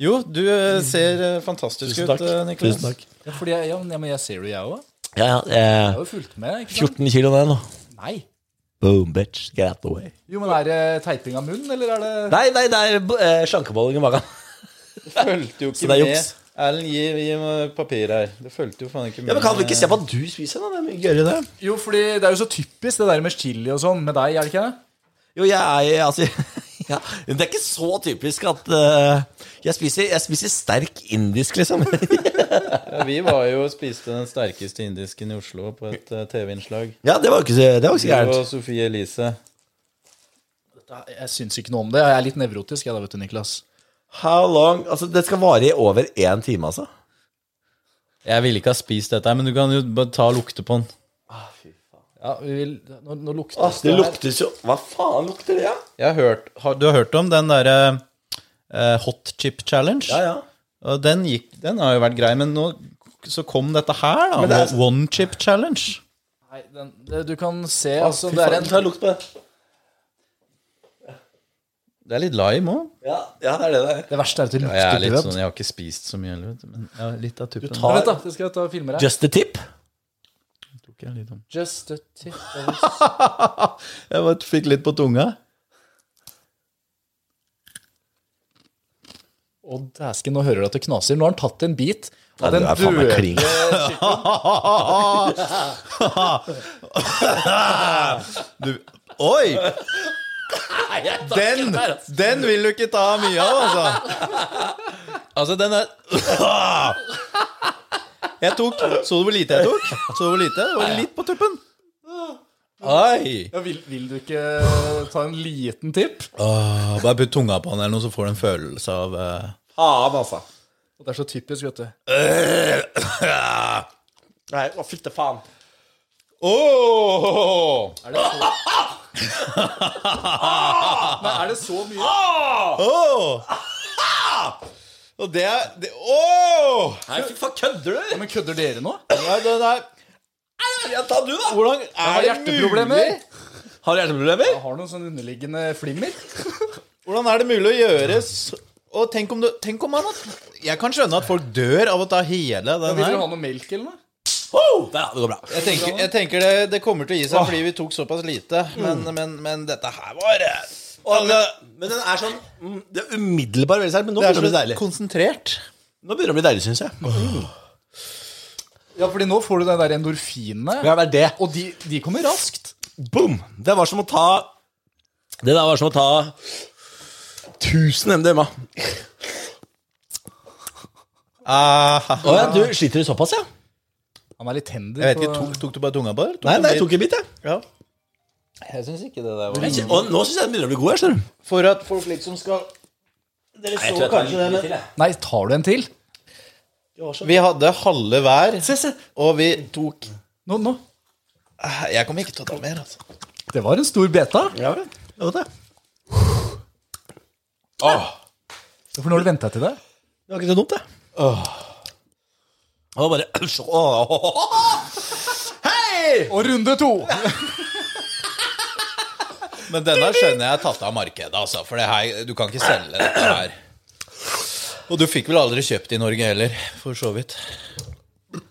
Jo, du eh, ser eh, fantastisk Tusen ut, takk. eh, Niklas. Tusen takk. Ja, fordi jeg, ja, men- ja, men jeg ser det, jeg òg. Ja, ja, Jeg eh, har jo fulgt med. ikke sant? 14 kilo ned nå. Nei. Boom, bitch. Get out the way. Jo, men Er det teiping av munnen, eller er det Nei, nei, det er eh, slankebolling i magen. Fulgte jo Så ikke det er med. juks. Erlend, gi, gi meg papir her. Det fulgte jo faen ikke med. Ja, men Kan vi ikke se på at du spiser, da? Det er det. Jo, fordi det er jo så typisk det der med chili og sånn med deg, er det ikke det? Jo, jeg er altså ja, Det er ikke så typisk at uh, jeg, spiser, jeg spiser sterk indisk, liksom. Ja, vi var jo og spiste den sterkeste indisken i Oslo på et uh, TV-innslag. ja, det var jo ikke så, det var ikke så Du og Sofie Elise. Jeg syns ikke noe om det. Jeg er litt nevrotisk, jeg da, vet du, Niklas. How long? Altså, det skal vare i over én time, altså. Jeg ville ikke ha spist dette, men du kan jo bare ta og lukte på den. Ja, vi vil, nå, nå lukter Ah, det lukter så Hva faen lukter det, da? Jeg har hørt, har, du har hørt om den derre eh, hot chip challenge? Ja, ja. Og den, gikk, den har jo vært grei, men nå så kom dette her, da. Det er- One chip challenge. Nei, den, det, du kan se Ah, altså, fy det er faen, en Ta lukt på det. Det er litt lime òg. Ja, ja, det er det det er. Det verste er at det Jeg er litt sånn, jeg har ikke spist så mye heller, du, men ja, litt av tuppen. Du tar- Vent, da. Det skal jeg ta og filme deg. Just a tip. tok jeg litt om. Just a tip Jeg bare fikk litt på tunga. Å, dæsken, nå hører du at det knaser. Nå har han tatt en bit Ja, av du den er faen meg døde klink. Du, oi! Den, den vil du ikke ta mye av, altså. Altså, den er Jeg tok Så du hvor lite jeg tok? Så du hvor lite? Det var litt på tuppen. Oi. Ja, vil, vil du ikke ta en liten tipp? Åh, bare putt tunga på den, eller noe, så får du en følelse av uh... Faen, altså. Og Det er så typisk, vet du. Nei, å, fytte faen. Åh! Er det så, Men er det så mye? Åh! Og det er det, oh! Nei, fy faen, kødder du? Ja, men kødder dere nå? Nei, det nei. Ja, ta du, da. Hvordan Jeg har er det hjerteproblemer. mulig? Har du hjerteproblemer? Jeg har noen sånne underliggende flimmer. Hvordan er det mulig å gjøre Og tenk om, du, tenk om man at Jeg kan skjønne at folk dør av å ta hele den Vil du dere ha noe melk eller noe? Oh, der, det går bra. Jeg tenker, jeg tenker det, det kommer til å gi seg fordi vi tok såpass lite. Men, men, men dette her var Og, men den er sånn mm, Det er umiddelbart veldig sterkt, men nå Det begynner det å bli deilig. konsentrert. Nå begynner det å bli deilig, syns jeg. Ja, fordi nå får du den der endorfinene. Ja, det er det. Og de, de kommer raskt. Boom! Det var som å ta Det der var som å ta 1000 MDMA. Uh, Å ja, du sliter du såpass, ja? Han er litt tender. jeg vet ikke, tok, tok du bare tunga på det? Nei, nei, jeg tok en bit, jeg. ja. Jeg syns ikke det der var Jeg Og nå syns jeg den begynner å bli god. her, skjønner For at folk liksom skal Dere så kanskje den det, til. Nei, tar du en til? Vi hadde halve hver, Se, se. og vi tok Nå, nå. Jeg kommer ikke til å ta mer, altså. Det var en stor beta. Ja, vel. Det var det. For nå har du venta til det. Det var ikke så dumt, det. Det da bare. Hei! Og runde to! Men denne skjønner jeg er tatt av markedet, altså. For det her, du kan ikke selge dette her. Og du fikk vel aldri kjøpt i Norge heller, for så vidt. Det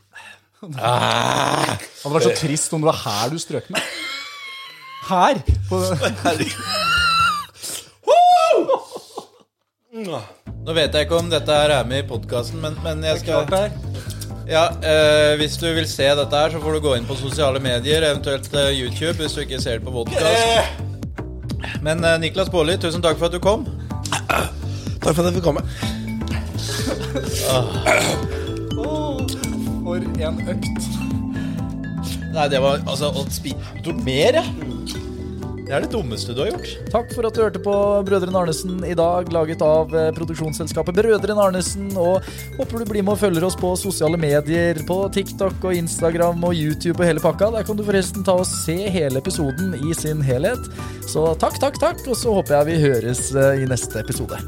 hadde vært så trist om det var her du strøk med. Her! På, Nå vet jeg ikke om dette her er med i podkasten, men, men jeg skal. Ja, eh, Hvis du vil se dette her, så får du gå inn på sosiale medier, eventuelt eh, YouTube, hvis du ikke ser det på podcast. Men eh, Niklas Baarli, tusen takk for at du kom. Takk for at jeg fikk komme. For en økt. Nei, det var altså å spi... Du tok mer, ja? Det er det dummeste du har gjort. Takk for at du hørte på Brødrene Arnesen i dag, laget av eh, produksjonsselskapet Brødrene Arnesen. Og håper du blir med og følger oss på sosiale medier, på TikTok og Instagram og YouTube og hele pakka. Der kan du forresten ta og se hele episoden i sin helhet. Så takk, takk, takk, og så håper jeg vi høres eh, i neste episode.